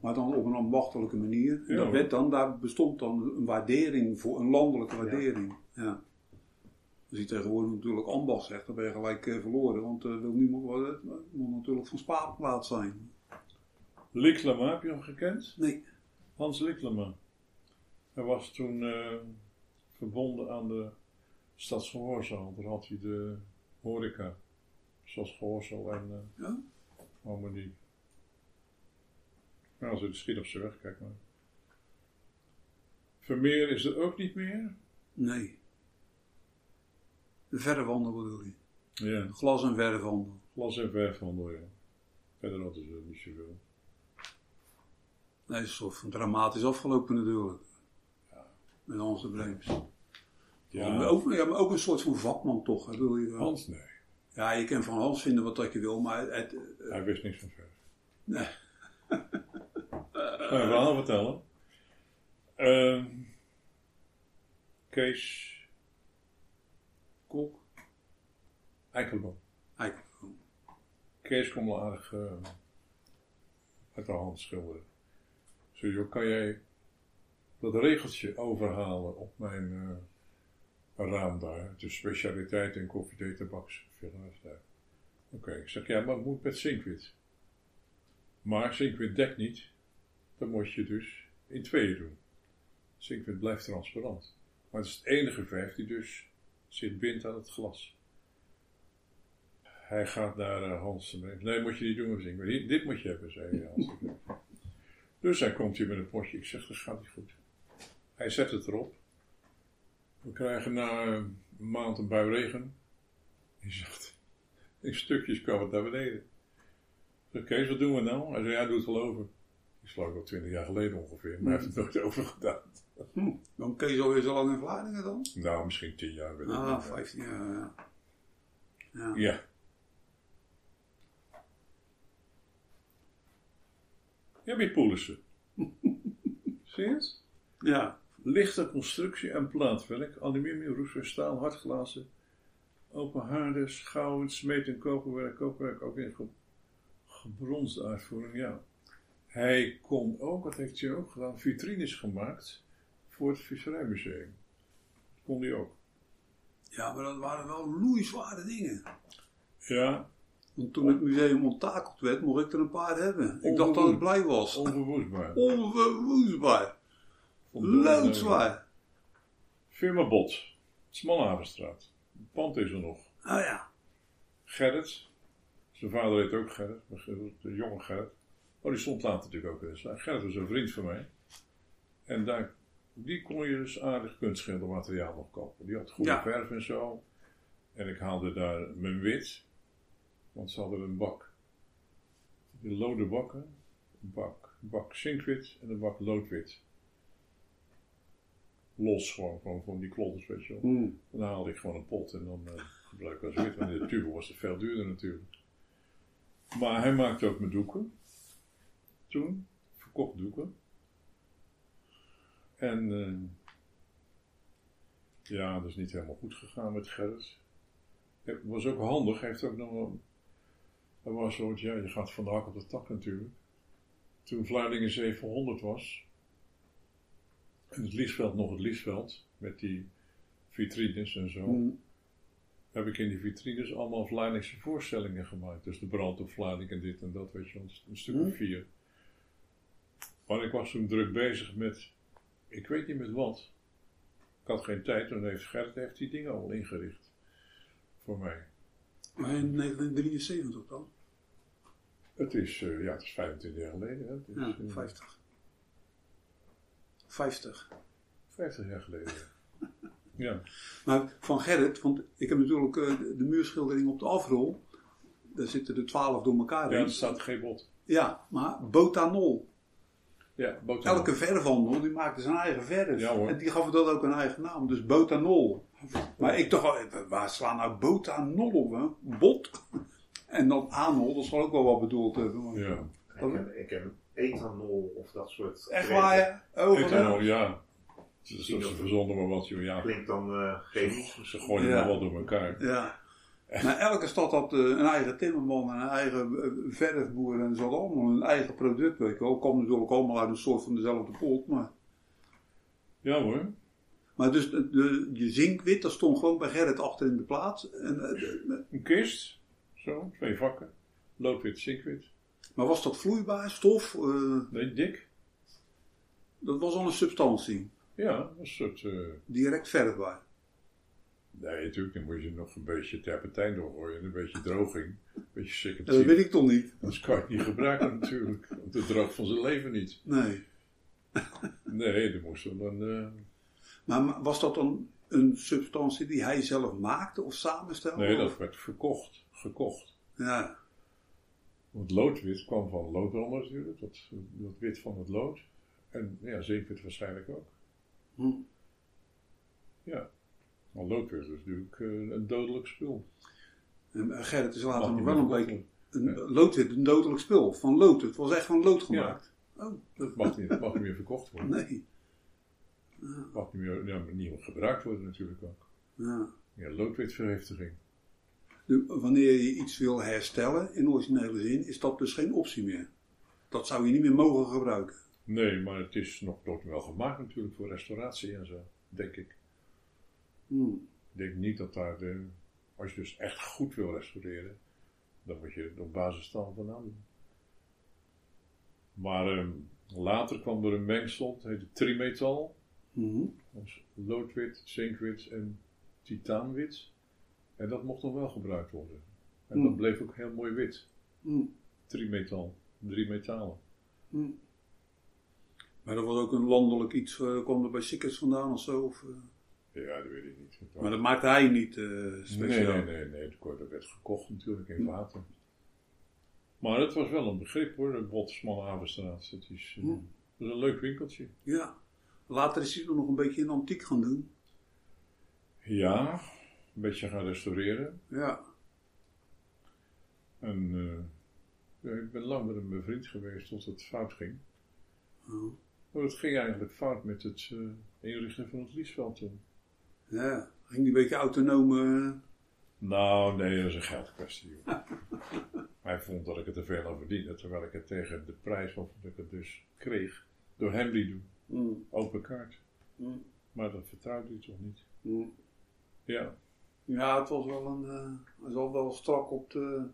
Maar dan op een ambachtelijke manier. En dat werd dan, daar bestond dan een waardering voor, een landelijke waardering. Ja. Als je tegenwoordig natuurlijk ambacht zegt, dan ben je gelijk eh, verloren. Want er wil niemand worden. Het moet natuurlijk van spaarplaats zijn. Liklema, heb je hem gekend? Nee. Hans Liklema. Hij was toen eh, verbonden aan de Stadsgehoorzaal. Daar had hij de horeca. Zoals Gehoorzaal en eh Ja? Harmonie. Nou, als je de schiet op zijn weg kijkt maar. Vermeer is er ook niet meer. Nee. De verfhandel bedoel je. Ja, Glas- en verfhandel. glas en verfhandel, ja. Verder hadden ze niet zoveel. Nee, het is toch dramatisch afgelopen natuurlijk. Met Hans de Breems. Ja, Maar, ook, ja, maar ook een soort van vakman toch, hè, wil je wel. Hans, nee. Ja, je kan van Hans vinden wat dat je wil, maar het, Hij wist niks van verf. nee. Een verhaal vertellen. Ehm, Kees Kok. Eikelboom. Eikenboom. Kees wel aardig eh, uit de hand schilderen. Zo, joh, kan jij dat regeltje overhalen op mijn eh, raam daar? De specialiteit in koffie, thee, tabaks. Oké, ik zeg, ja, maar het moet met zinkwit. Maar zinkwit dekt niet. Dan moet je dus in tweeën doen. Zinkwit blijft transparant. Maar het is het enige verf die dus zit bindt aan het glas. Hij gaat naar uh, Hans en nee, moet je niet doen. Dit, moet je hebben, zei Hans. dus hij komt hier met een potje. Ik zeg, dat gaat niet goed. Hij zet het erop. We krijgen na een maand een bui regen. Hij zegt, in stukjes kwam het naar beneden. Ik Kees, wat doen we nou? Hij zei, ja, doe het wel over. Ik slag wel twintig jaar geleden ongeveer, maar hij heeft het nooit over gedaan. Hm. Dan Kees alweer zo lang in Vlaardingen dan? Nou, misschien tien jaar. Weet ik Ah. 15 jaar, ja. Ja. Ja. Ja, met Poelissen. Zie je het? Ja. Lichte constructie en plaatwerk, aluminium, roestvers, staal, hardglazen, open haarden, schouwen, smeet- en koperwerk, koperwerk ook in ge gebronste uitvoering, ja. Hij kon ook, wat heeft hij ook gedaan, vitrines gemaakt voor het Visserijmuseum. Dat kon hij ook. ja, maar dat waren wel loeizware dingen. Ja, Want toen het museum onttakeld werd, mocht ik er een paar hebben. Ik dacht dat ik blij was. onverwoestbaar. Onverwoestbaar. Loodzwaar. Firma Bot, Smalhavenstraat. Het pand is er nog. Ah ja. Gerrit, zijn vader heet ook Gerrit, de jonge Gerrit. Oh, die stond later natuurlijk ook zaak. Gerrit was een vriend van mij. En daar, die kon je dus aardig kunstschildermateriaal nog kopen. Die had goede Ja. verf en zo. En ik haalde daar mijn wit. Want ze hadden een bak. Die lode bakken. Een bak, een bak zinkwit en een bak loodwit. Los gewoon, gewoon van die klodders, weet je wel. Hm. Dan haalde ik gewoon een pot en dan eh gebruik ik als wit. Want in de tube was het veel duurder natuurlijk. Maar hij maakte ook mijn doeken. Toen. Verkocht doeken. En eh, ja, dat is niet helemaal goed gegaan met Gerrit. Het was ook handig. Hij heeft ook nog wel... Er was zo, ja, je gaat van de hak op de tak natuurlijk. Toen Vlaardingen 700 was. En het Liesveld nog het Liesveld. Met die vitrines en zo Hm. heb ik in die vitrines allemaal Vlaardingse voorstellingen gemaakt. Dus de brand op Vlaarding en dit en dat, weet je. Een stuk of vier. Maar ik was toen druk bezig met, ik weet niet met wat. Ik had geen tijd, toen heeft Gert heeft die dingen al ingericht. Voor mij. Maar in 1973 dan? Het is, eh, ja, het is 25 jaar geleden. Hè? Het is, Ja, eh, 50. 50. 50 jaar geleden. ja. Maar van Gerrit, want ik heb natuurlijk eh, de, de muurschildering op de afrol. Daar zitten er 12 door elkaar ja, in. er staat geen bot. Ja, maar Botanol. Ja, boterham. Elke verfhandel die maakte zijn eigen verf. Ja, hoor. en die gaf dat ook een eigen naam, dus Botanol. Maar ik dacht, waar slaan nou Botanol op? Hè? Bot. En dan anol, dat zal ook wel wat bedoeld hebben. maar- Ja. Ik ken, ik ken ethanol of dat soort. Echt waar, hè? Over Ethanol, ja. Dus ze verzonden maar wat, joh, ja. Klinkt dan eh chemisch. Ze gooien Ja. maar wat door elkaar. Ja. Maar elke stad had eh, een eigen timmerman en een eigen eh, verfboer en ze hadden allemaal een eigen product, weet je wel. Komt natuurlijk allemaal uit een soort van dezelfde pot, maar... Ja hoor. Maar dus de, de, je zinkwit, dat stond gewoon bij Gerrit achter in de plaats. En, eh, de- Een kist, zo, twee vakken. Loodwit, zinkwit. maar was dat vloeibaar, stof? eh, Nee, dik. dat was al een substantie. Ja, een soort... eh, Direct verfbaar. Nee, natuurlijk, dan moet je nog een beetje terpentijn doorgooien. en Een beetje droging. Een beetje Ja, dat weet ik toch niet. Anders kan je niet gebruiken natuurlijk. Want het droogt van zijn leven niet. Nee. Nee, er moest wel een... eh, Maar ma- was dat dan een substantie die hij zelf maakte of samenstelde? nee, dat werd verkocht. Gekocht. Ja. Want loodwit kwam van loodroller natuurlijk. Dat, dat wit van het lood. En ja, zinkwit waarschijnlijk ook. Hm. Ja. Maar loodwit is natuurlijk eh, een dodelijk spul. En eh, Gerrit is later nog wel een worden. een loodwit, een dodelijk spul. Van lood. Het was echt van lood Ja. gemaakt. Oh, Dat mag niet, mag niet meer verkocht worden. nee. Dat mag niet meer, ja, niet meer gebruikt worden natuurlijk ook. Ja. Ja, loodwitvergiftiging. Nu, wanneer je iets wil herstellen in originele zin, is dat dus geen optie meer. Dat zou je niet meer mogen gebruiken. Nee, maar het is nog wel gemaakt natuurlijk voor restauratie en zo, denk ik. Hmm. Ik denk niet dat daar, de, als je dus echt goed wil restaureren, dan moet je het op basis van vandaan doen. Maar ehm, later kwam er een mengsel, het heette trimetal. Als loodwit, zinkwit en titaanwit. En dat mocht nog wel gebruikt worden. En dat Hmm. bleef ook heel mooi wit. Hmm. Trimetal, drie metalen. Maar dat was ook een landelijk iets, eh, kwam er bij Sikkers vandaan of zo? Of, eh? Ja, dat weet ik niet. Maar dat maakte hij niet eh, nee, speciaal. nee, nee, nee, dat werd gekocht natuurlijk in water. Maar het was wel een begrip hoor, de Botsman-Havenstraat. Het is, Hmm. het is een leuk winkeltje. Ja. Later is hij nog een beetje in antiek gaan doen. Ja, een beetje gaan restaureren. Ja. En eh, ja, ik ben lang met hem bevriend geweest tot het fout ging. Oh. Maar het ging eigenlijk fout met het eh, inrichten van het Liesveld toen. Ja. Ging die een beetje autonoom. eh, Nou, nee, dat is een geldkwestie. Hij vond dat ik het te veel aan verdiende, terwijl ik het tegen de prijs of dat ik het dus kreeg door hem liet doen. hmm. Open kaart. Hmm. Maar dat vertrouwde hij toch niet? Hmm. Ja. Ja, het was wel een. eh, hij zat wel strak op de.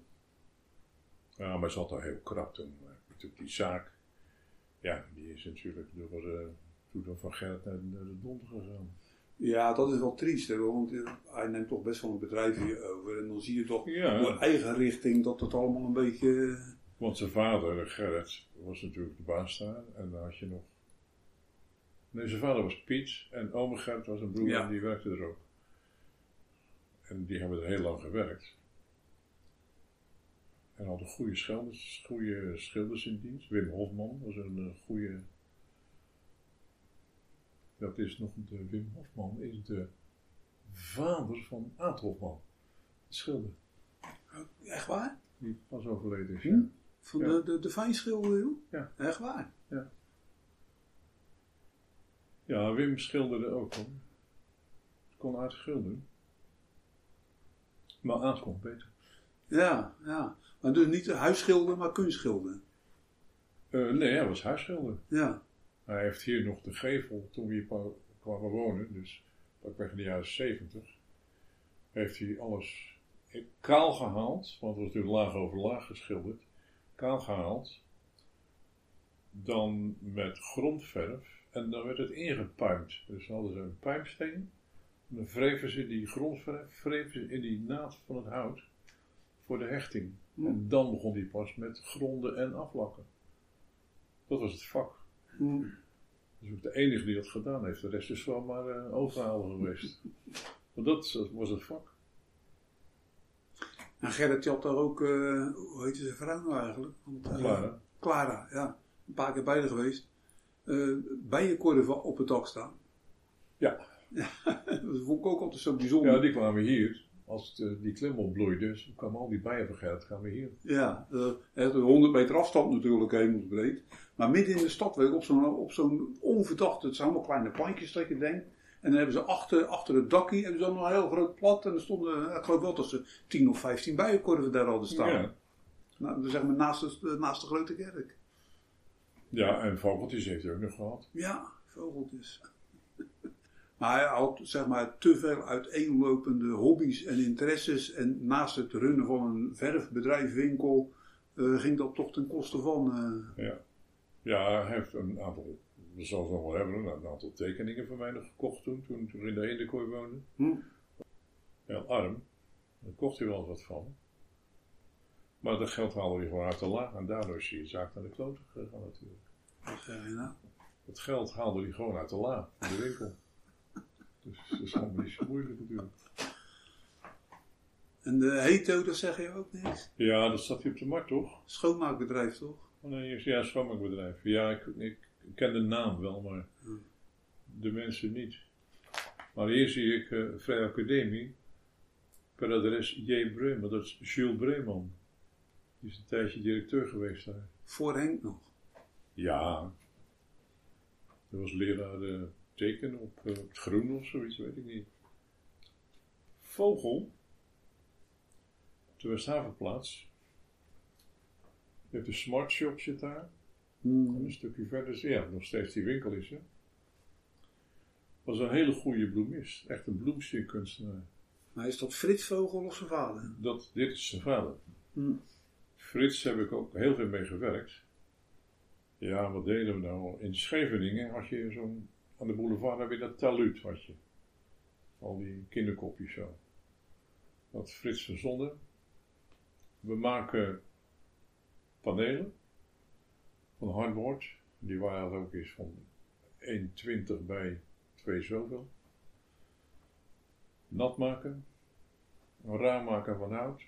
Ja, maar ze had al heel krap toen. Maar natuurlijk die zaak, ja, die is natuurlijk door, eh toen door Van naar, naar de donder gegaan. Ja, dat is wel triest, hè, want eh, hij neemt toch best wel een bedrijf hier over. En dan zie je toch Ja. op eigen richting dat het allemaal een beetje. eh, Want zijn vader, Gerrit, was natuurlijk de baas daar. En dan had je nog... Nee, zijn vader was Piet. En ome Gerrit was een broer Ja. en die werkte er ook. En die hebben er heel lang gewerkt. En hadden goede schilders, goede schilders in dienst. Wim Hofman was een eh, goede... Dat is nog de... Wim Hofman is de vader van Aad Hofman. De schilder. Echt waar? Die pas overleden is. Hm? ja. Van Ja. de, de, de fijnschilder, joh? Ja. Echt waar? Ja, Wim schilderde ook hoor. Kon aardig schilderen. Maar Aad kon beter. Ja, ja. Maar dus niet huisschilder, maar kunstschilder. Eh, nee, hij was huisschilder. Ja. Hij heeft hier nog de gevel, toen we hier kwamen wonen, dus pakweg in de jaren 70, heeft hij alles kaal gehaald, want het was natuurlijk laag over laag geschilderd, kaal gehaald, dan met grondverf en dan werd het ingepuimd. Dus dan hadden ze een puimsteen, en dan wreven ze die grondverf wreven ze in die naad van het hout voor de hechting. En dan begon hij pas met gronden en aflakken. Dat was het vak. Dat is ook de enige die dat gedaan heeft. De rest is wel maar uh, overhalen geweest. Want dat dat was het vak. En Gerrit die had daar ook, eh, hoe heette zijn vrouw nou eigenlijk? Want, eh, Clara. Clara, ja. Een paar keer bij geweest. Eh bijenkorven op het dak staan. Ja. dat vond ik ook altijd zo bijzonder. Ja, die kwamen hier. Als het, eh, die klim opbloeide, dus kwamen al die Gerrit kwamen hier. Ja, eh, echt een 100 meter afstand natuurlijk, hemelsbreed. Maar midden in de stad, weet je, op zo'n op zo'n onverdachte, het zijn allemaal kleine pandjes dat je denkt. En dan hebben ze achter, achter het dakje hebben ze dan een heel groot plat. En er stonden, ik geloof wel dat ze 10 of 15 bijenkorven daar hadden staan. Ja. Nou, zeg maar naast de, naast de grote kerk. ja, en vogeltjes heeft hij ook nog gehad. Ja, vogeltjes. Maar hij had zeg maar te veel uiteenlopende hobby's en interesses. En naast het runnen van een verfbedrijf, winkel, eh, ging dat toch ten koste van. eh, Ja. ja, hij heeft een aantal, we zullen het nog wel hebben, een aantal tekeningen van mij nog gekocht toen, toen, toen we in de Eendekooi woonde. hm. Heel arm. Daar kocht hij wel wat van. Maar dat geld haalde hij gewoon uit de laag en daardoor is hij zaak naar de kloten gegaan natuurlijk. Wat zeg je nou? Het geld haalde hij gewoon uit de la, in de winkel. Dus dat is allemaal niet zo moeilijk natuurlijk. En de Heto, dat zeg je ook niks? Ja, dat zat hij op de markt toch? Schoonmaakbedrijf toch? Oh nee, ja, schoonmaakbedrijf. Ja, ik, ik ken de naam wel, maar de mensen niet. Maar hier zie ik eh Vrij Academie, per adres J. Breeman, dat is Jules Breeman. Die is een tijdje directeur geweest daar. Voor Henk nog. Ja. Dat was leraar eh, teken op eh, het groen of zoiets, weet ik niet. Vogel. Op de Westhavenplaats. Je hebt de Smart Shop zit daar. En een stukje verder, ja, nog steeds die winkel is er. Was een hele goede bloemist. Echt een bloemsierkunstenaar. Maar is dat Frits Vogel of zijn vader? Dat, dit is zijn vader. Hm. Frits heb ik ook heel veel mee gewerkt. Ja, wat deden we nou? In Scheveningen had je zo'n, aan de boulevard heb je dat taluut, had je. Al die kinderkopjes zo. Dat Frits verzonnen. We maken panelen van hardboard. Die waren ook eens van 1,20 bij 2 zoveel. Nat maken. Een raam maken van hout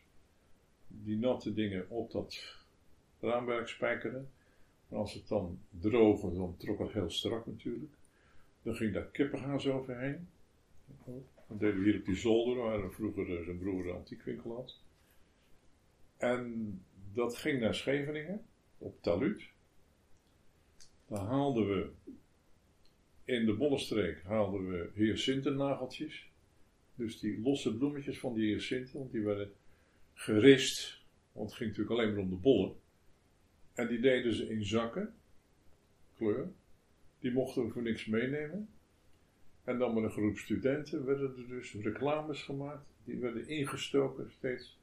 die natte dingen op dat raamwerk spijkeren. En als het dan droogde, dan trok het heel strak natuurlijk. Dan ging daar kippengaas overheen. Dat deden we hier op die zolder, waar vroeger zijn broer een antiekwinkel had. En dat ging naar Scheveningen, op Taluut. Daar haalden we, in de Bollenstreek haalden we hyacintennageltjes. Dus die losse bloemetjes van die hyacinten, want die werden gerist. Want het ging natuurlijk alleen maar om de bollen. En die deden ze in zakken, kleur. Die mochten we voor niks meenemen. En dan met een groep studenten werden er dus reclames gemaakt. Die werden ingestoken steeds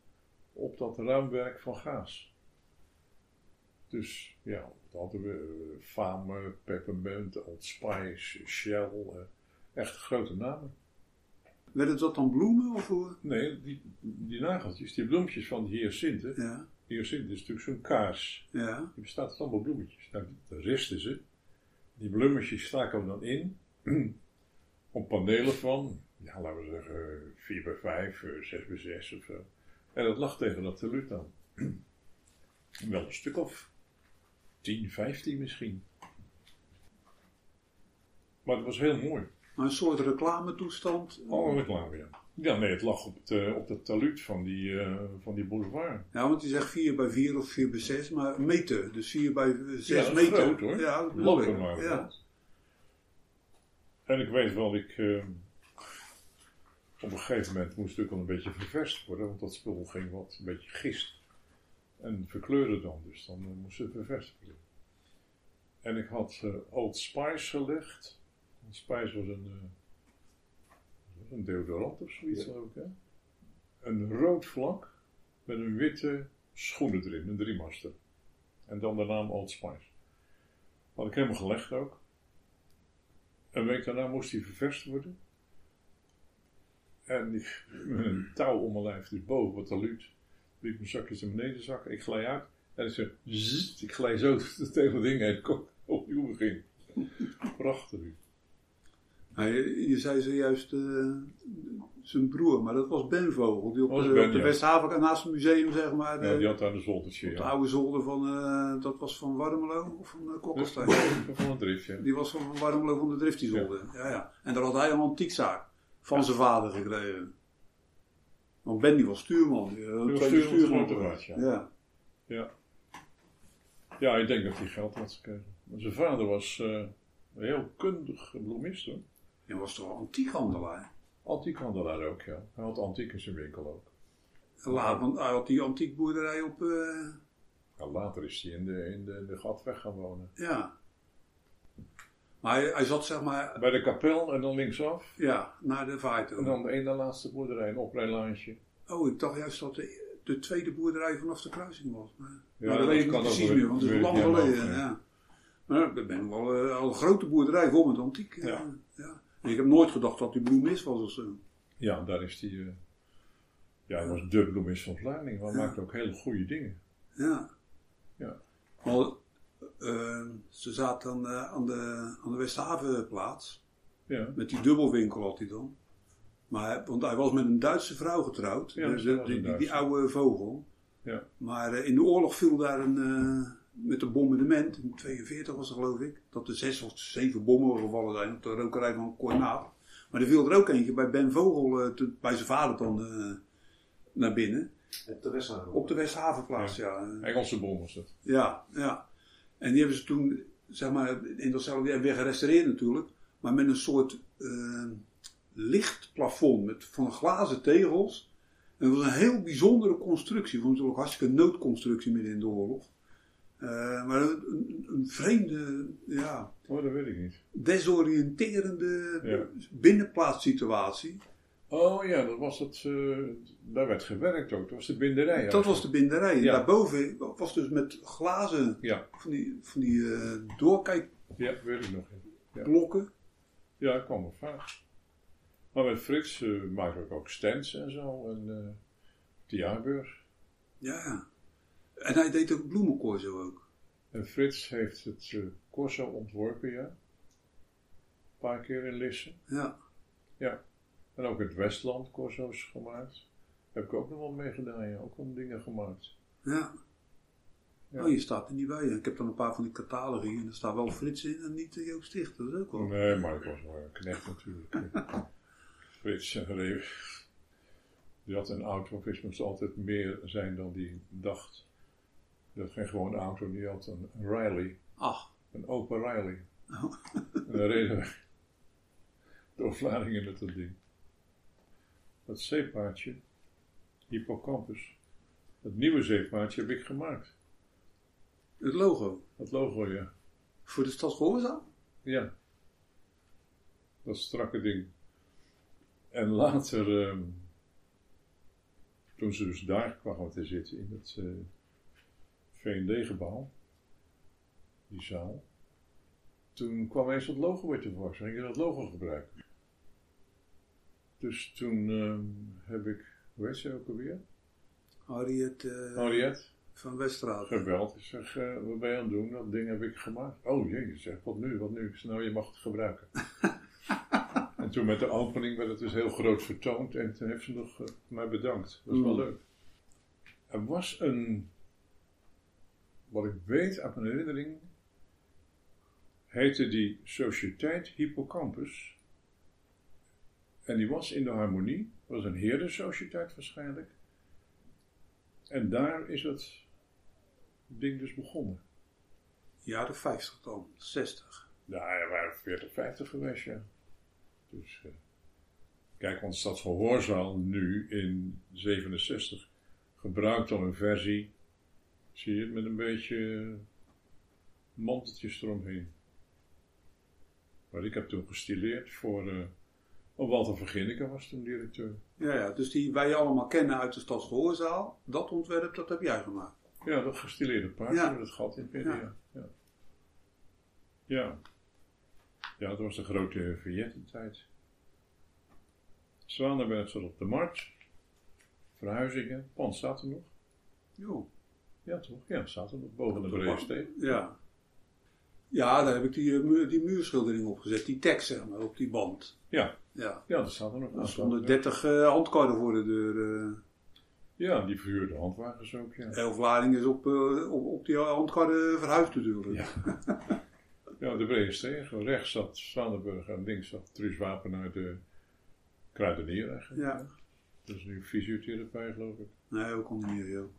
op dat raamwerk van gaas. Dus ja, dat hadden we Fame, Peppermint, Old Spice, Shell. eh, echt grote namen. Werden dat dan bloemen of hoe? Nee, die, die nageltjes, die bloempjes van die hyacinten. Ja, Hyacint is natuurlijk zo'n kaars. ja. Die bestaat uit allemaal bloemetjes. Nou, daar risten ze. Die bloemetjes staken we dan in. op panelen van, ja, laten we zeggen, 4 bij 5, 6 bij 6 of zo. En dat lag tegen dat teluut aan. Wel een stuk of 10, 15 misschien. Maar het was heel mooi. Maar een soort reclametoestand. Alle reclame, ja. Ja, nee, het lag op het, eh, op het taluut van die, eh, van die boulevard. Ja, want die zegt 4 bij 4 of 4 bij 6, maar meter. Dus 4 bij 6 Ja, dat meter. groot, hoor. Ja, dat ik. waren Ja. dat. En ik weet wel, ik. eh, op een gegeven moment moest het ook wel een beetje ververst worden, want dat spul ging wat een beetje gist. En verkleurde dan, dus dan eh, moest het ververst worden. En ik had Old Spice gelegd. Old Spice was een, een deodorant of zoiets, Ja. ik, hè? Een rood vlak met een witte schoenen erin, een driemaster. En dan de naam Old Spice. Had ik helemaal gelegd ook. Een week daarna moest hij ververst worden. En ik, met een touw om mijn lijf, dus boven wat taluut, liet mijn zakjes naar beneden zakken. Ik glij uit. En ik zei, zzzt, ik glij zo het hele ding heen. Opnieuw begin. Prachtig. Maar je, je zei zojuist eh, zijn broer, maar dat was Ben Vogel. Die op, de, Ben, op de ja. Westhaven, naast het museum, zeg maar. Ja, eh, die had daar een zoldertje. op de Ja. oude zolder van, eh, dat was van Warmelo of van uh, Kokkelstein. Van een driftje. Die was van Warmelo van de Drift, die zolder. Ja. Ja, En daar had hij een antiekzaak van zijn vader gekregen. Want Ben die was stuurman. Die, was stuurman, ja. ja. Ja. Ja, ik denk dat hij geld had gekregen. Zijn vader was eh, een heel kundig bloemist hoor. En was toch antiekhandelaar? Antiekhandelaar ook, ja. Hij had antiek in zijn winkel ook. Laat, want hij had die antiekboerderij op. eh, Ja, later is hij in de, in de, gatweg gaan wonen. ja. Maar hij, hij zat zeg maar. Bij de kapel en dan linksaf. Ja, naar de vaart. En dan de ene laatste boerderij, een oprijlaantje. Oh, ik dacht juist dat de, de tweede boerderij vanaf de kruising was. Maar, Ja, maar dat dat weet ik niet precies meer, want het is lang geleden. Ja. Maar ik ben wel eh, al een grote boerderij vol met antiek. eh, Ja. ja. En ik heb nooit gedacht dat die bloemist was of zo. Ja, daar is hij. eh, ja, hij was de bloemist van Vlaardingen. Maar hij maakte ook hele goede dingen. Ja. Ja. Maar eh, ze zaten dan, eh, aan, de, aan de Westhavenplaats. Ja, Met die dubbelwinkel had hij dan. Maar, hij- want hij was met een Duitse vrouw getrouwd. Ja, de- de- een die, die, oude vogel. ja. Maar in de oorlog viel daar een, met een bombardement, in 42 was het geloof ik, dat er zes of zeven bommen gevallen zijn op de rokerij van Cornaat. Maar er viel er ook eentje bij Ben Vogel, eh, te- bij zijn vader dan, eh, naar binnen. Op de Westhaven. Op de Westhavenplaats, ja. Engelse bom was dat. Ja, ja. En die hebben ze toen zeg maar, in datzelfde weer gerestaureerd natuurlijk, maar met een soort eh, lichtplafond met, van glazen tegels. En het was een heel bijzondere constructie, vond ik ook hartstikke noodconstructie midden in de oorlog. Eh, maar een, vreemde, ja, Oh, dat weet ik niet. desoriënterende Ja. binnenplaatssituatie. Oh ja, dat was het. eh, daar werd gewerkt ook. Dat was de binderij. Dat was de binderij. Ja. Daarboven was dus met glazen Ja, van die, van die eh, doorkijkblokken. ja, weet ik nog. Ja, ja ik kwam er vaak. Maar met Frits maakte ik ook stands en zo. En eh de jaarbeurs. Ja. En hij deed ook bloemencorso ook. En Frits heeft het eh Corso ontworpen, ja. Een paar keer in Lisse. Ja. Ja. En ook in het Westland Corso's gemaakt. Heb ik ook nog wel meegedaan, ja. Ook wel dingen gemaakt. Ja. Ja. Oh, je staat er niet bij. Ik heb dan een paar van die catalogi en er staat wel Frits in en niet Joop Stichter. Dat is ook wel. Nee, maar ik was wel een knecht natuurlijk. Frits eh, reed- Die had een auto, moest altijd meer zijn dan die dacht. Had geen gewone auto, die had een Riley. Ach. Een open Riley. Oh. En dan reden we door Vlaardingen met dat ding. Dat zeepaardje, Hippocampus, dat nieuwe zeepaardje heb ik gemaakt. Het logo. Dat logo, ja. Voor de stad Gehoorzaam? Ja. Dat strakke ding. En later, ehm, toen ze dus daar kwamen te zitten in het eh V&D-gebouw, die zaal, toen kwam eens dat logo weer tevoorschijn. Ging je dat logo gebruiken. Dus toen ehm, heb ik, hoe heet ze ook alweer? Harriet eh, Henriette van Weststraat. gebeld. Ik zeg, eh, wat ben je aan het doen? Dat ding heb ik gemaakt. Oh jee, zeg, wat nu, wat nu? Ik zeg, nou, je mag het gebruiken. en toen met de opening werd het dus heel groot vertoond. En toen heeft ze nog eh, mij bedankt. Dat is wel Mm. leuk. Er was een, wat ik weet uit mijn herinnering, heette die Sociëteit Hippocampus. En die was in de harmonie. Was een heerdensociëteit waarschijnlijk. En daar is het ding dus begonnen. Jaren 50 dan, 60. Nou, er waren 40, 50 geweest, ja. Dus, eh, kijk, want Stadsgehoorzaal nu in 67 gebruikt al een versie, zie je het, met een beetje manteltjes eromheen. Maar ik heb toen gestileerd voor, oh, Walter Verginneke was toen directeur. Ja, ja, dus die wij allemaal kennen uit de stad Gehoorzaal, dat ontwerp, dat heb jij gemaakt. Ja, dat gestileerde paard Ja. het gat in het midden, Ja. ja. Ja. ja. Ja, dat was de grote vignettentijd. Zwanenberg zat op de markt. Verhuizingen. Pand staat er nog. Jo. Ja, toch? Ja, staat er. Boven de Breesteen. Ja. Ja, daar heb ik die, eh, die muurschildering op gezet, die tekst zeg maar, op die band. Ja, Ja. ja, dat staat er nog. Er aan. stonden 30 eh, handkarren voor de deur. eh. Ja, die verhuurde handwagens ook, ja. Elf Vlaarding is op, op, op die handkarren verhuisd natuurlijk. Ja. Ja, de Breesteen. Gewoon rechts zat Zwanenburg en links zat Truus Wapenaar de kruidenier eigenlijk. Ja. Dat is nu fysiotherapeut, geloof ik. Nee, ook niet meer, joh.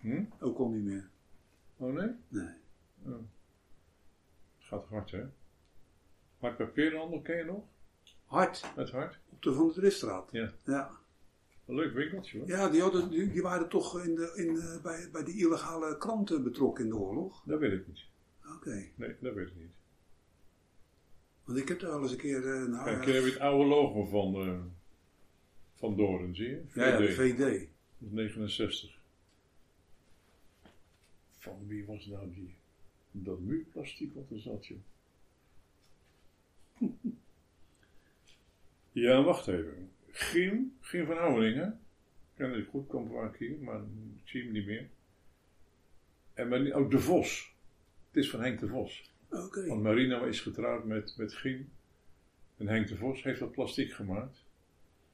Hm? Ook al niet meer. Oh nee? Nee. Oh. Het gaat hard, hè? Hart papierhandel ken je nog? Hard, Het hart? op de Van der Drisstraat. Ja. Ja, Een leuk winkeltje, hoor. ja die, hadden, die, die waren toch in de, in, de- bij, bij de illegale kranten betrokken in de oorlog. Dat weet ik niet. Oké. Nee, dat weet ik niet. Want ik heb daar wel eens een keer... eh, nou, Kijk, ja, je het oude logo van, eh, van Doren, zie je? ja, ja, de VD. VD. 69. Van wie was nou die? Dat muurplastiek wat er zat, joh. Ja, wacht even. Giem van Ouwelingen. Ik ken het goed, komt vaak hier, maar ik zie hem niet meer. En ook De Vos. Het is van Henk de Vos. Oké. Want Marino is getrouwd met, met Giem. En Henk de Vos heeft dat plastiek gemaakt.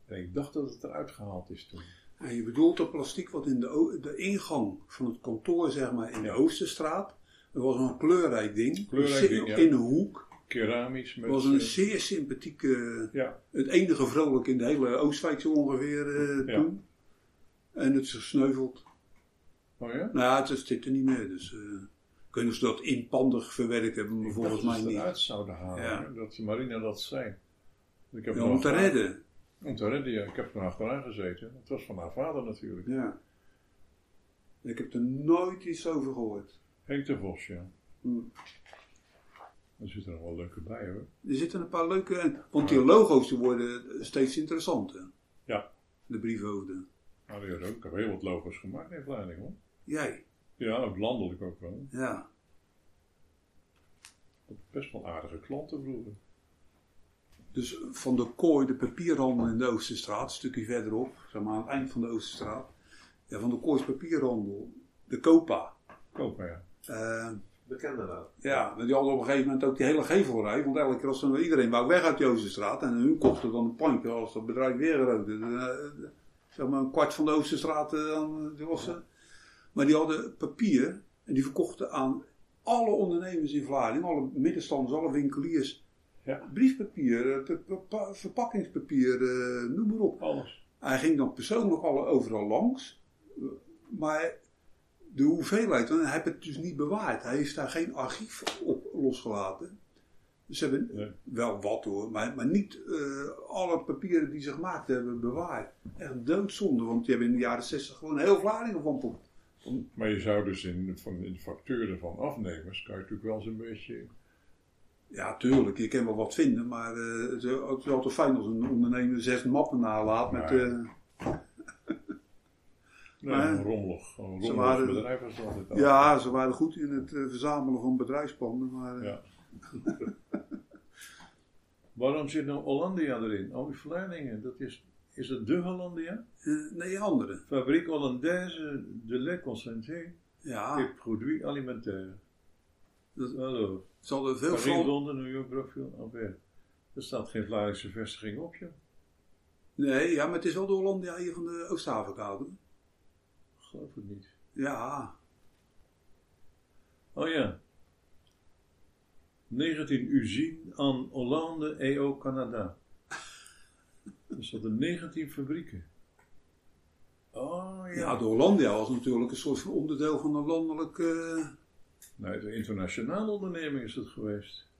En ik dacht dat het eruit gehaald is toen. En je bedoelt dat plastic wat in de, de ingang van het kantoor, zeg maar, in de Oosterstraat. Dat was een kleurrijk ding. Kleurrijk ding, ja. In een hoek. Keramisch met... Het was een eh, zeer sympathieke... ja, Het enige vrolijk in de hele Oostwijk zo ongeveer eh, Ja. toen. En het is gesneuveld. oh ja? Nou ja, het zit er niet meer. Dus, eh, Kunnen ze dat inpandig verwerken, maar Ik volgens mij dat ze niet. eruit zouden halen. Ja. Dat Marina dat zei. Ik heb Ja, om te redden. Om te redden, ja. Ik heb er achteraan gezeten. Het was van haar vader natuurlijk. Ja. Ik heb er nooit iets over gehoord. Henk de Vos, ja. Hm. Er zitten nog wel leuke bij hoor. Er zitten een paar leuke... Want die logo's die worden steeds interessanter. Ja. De briefhoofden. Nou, die ook. Ik heb heel wat logo's gemaakt in Vlaanderen hoor. Jij. Ja, ook landelijk ook wel. Ja. Best wel aardige klanten vroeger. Dus van de kooi, de papierhandel in de Oosterstraat, een stukje verderop, zeg maar aan het eind van de Oosterstraat. Ja, van de koois papierhandel, de Copa. Maar ja. Eh, Bekende naam. ja, maar die hadden op een gegeven moment ook die hele gevelrij. Want elke keer als er iedereen wou weg uit de Oosterstraat. En hun kochten dan een pandje als dat bedrijf weer. Eh, zeg maar een kwart van de Oosterstraat. eh, dan, die was. Maar die hadden papier. En die verkochten aan alle ondernemers in Vlaardingen. Alle middenstanders, alle winkeliers. Ja. Briefpapier, pa- pa- pa- verpakkingspapier, noem maar op. Alles. Hij ging dan persoonlijk alle overal langs. Maar de hoeveelheid, want hij heeft het dus niet bewaard. Hij heeft daar geen archief op losgelaten. Ze hebben Nee. wel wat hoor, maar, maar niet eh, alle papieren die ze gemaakt hebben bewaard. Echt doodzonde, want die hebben in de jaren 60 gewoon heel Vlaardingen van pop. Maar je zou dus in, van, in de facturen van afnemers, kan je natuurlijk wel eens een beetje... Ja, tuurlijk, je kan wel wat vinden, maar eh, het, is, het is altijd fijn als een ondernemer zes mappen nalaat met... Ja. eh, Nee, Maar- een rommelig, een Ze waren- bedrijf was dat altijd al. Ja, ze waren goed in het eh, verzamelen van bedrijfspanden, maar... eh, Ja. Waarom zit nou Hollandia erin? Oh, Vlaardingen, dat is... Is het de Hollandia? eh, nee, andere. Fabriek Hollandaise de lait concentré Ja, et produits alimentaires. Dat, Hallo. ze hadden veel Parijs, Fran- Londen, New York, Antwerpen. Er staat geen Vlaardingse vestiging op, joh. Nee, ja, maar het is wel de Hollandia hier van de Oosthavenkade. Ik geloof het niet. Ja, Oh ja. 19 usine aan Hollande EO Canada. Er zaten 19 fabrieken. Oh ja. ja, de Hollandia was natuurlijk een soort van onderdeel van een landelijk eh, Nee, de internationale onderneming is het geweest.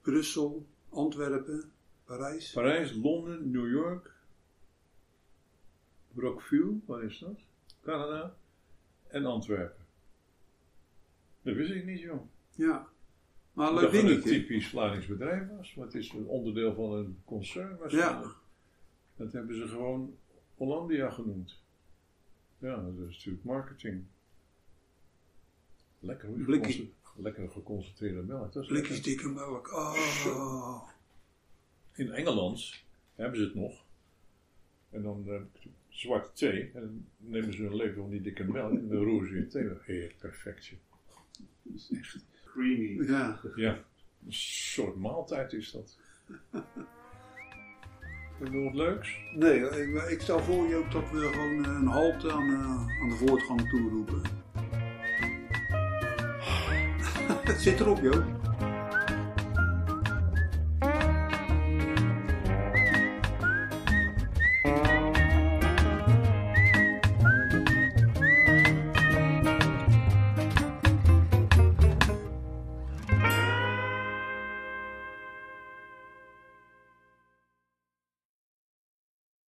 Brussel, Antwerpen, Parijs. Parijs, Londen, New York. Brookville, waar is dat? Canada. En Antwerpen. Dat wist ik niet, joh. Ja, maar een leuk dacht dat het dingetje. typisch Vlaardings bedrijf was, maar het is een onderdeel van een concern Ja, waarschijnlijk. Dat hebben ze gewoon Hollandia genoemd. Ja, dat is natuurlijk marketing. Lekker. Blikkie. Lekker geconcentreerde melk. Dat is blikjes lekker. dikke melk. Oh, In Engeland hebben ze het nog. En dan eh, zwarte thee. En dan nemen ze een lepel van die dikke melk en dan roeren ze in thee. Heerlijk, perfectje. Dat is echt, Creamy. ja. ja, een soort maaltijd is dat. Heb je nog wat leuks? Nee, ik, ik stel voor je ook dat we gewoon eh, een halte aan, eh, aan de voortgang toeroepen. Het zit erop, joh.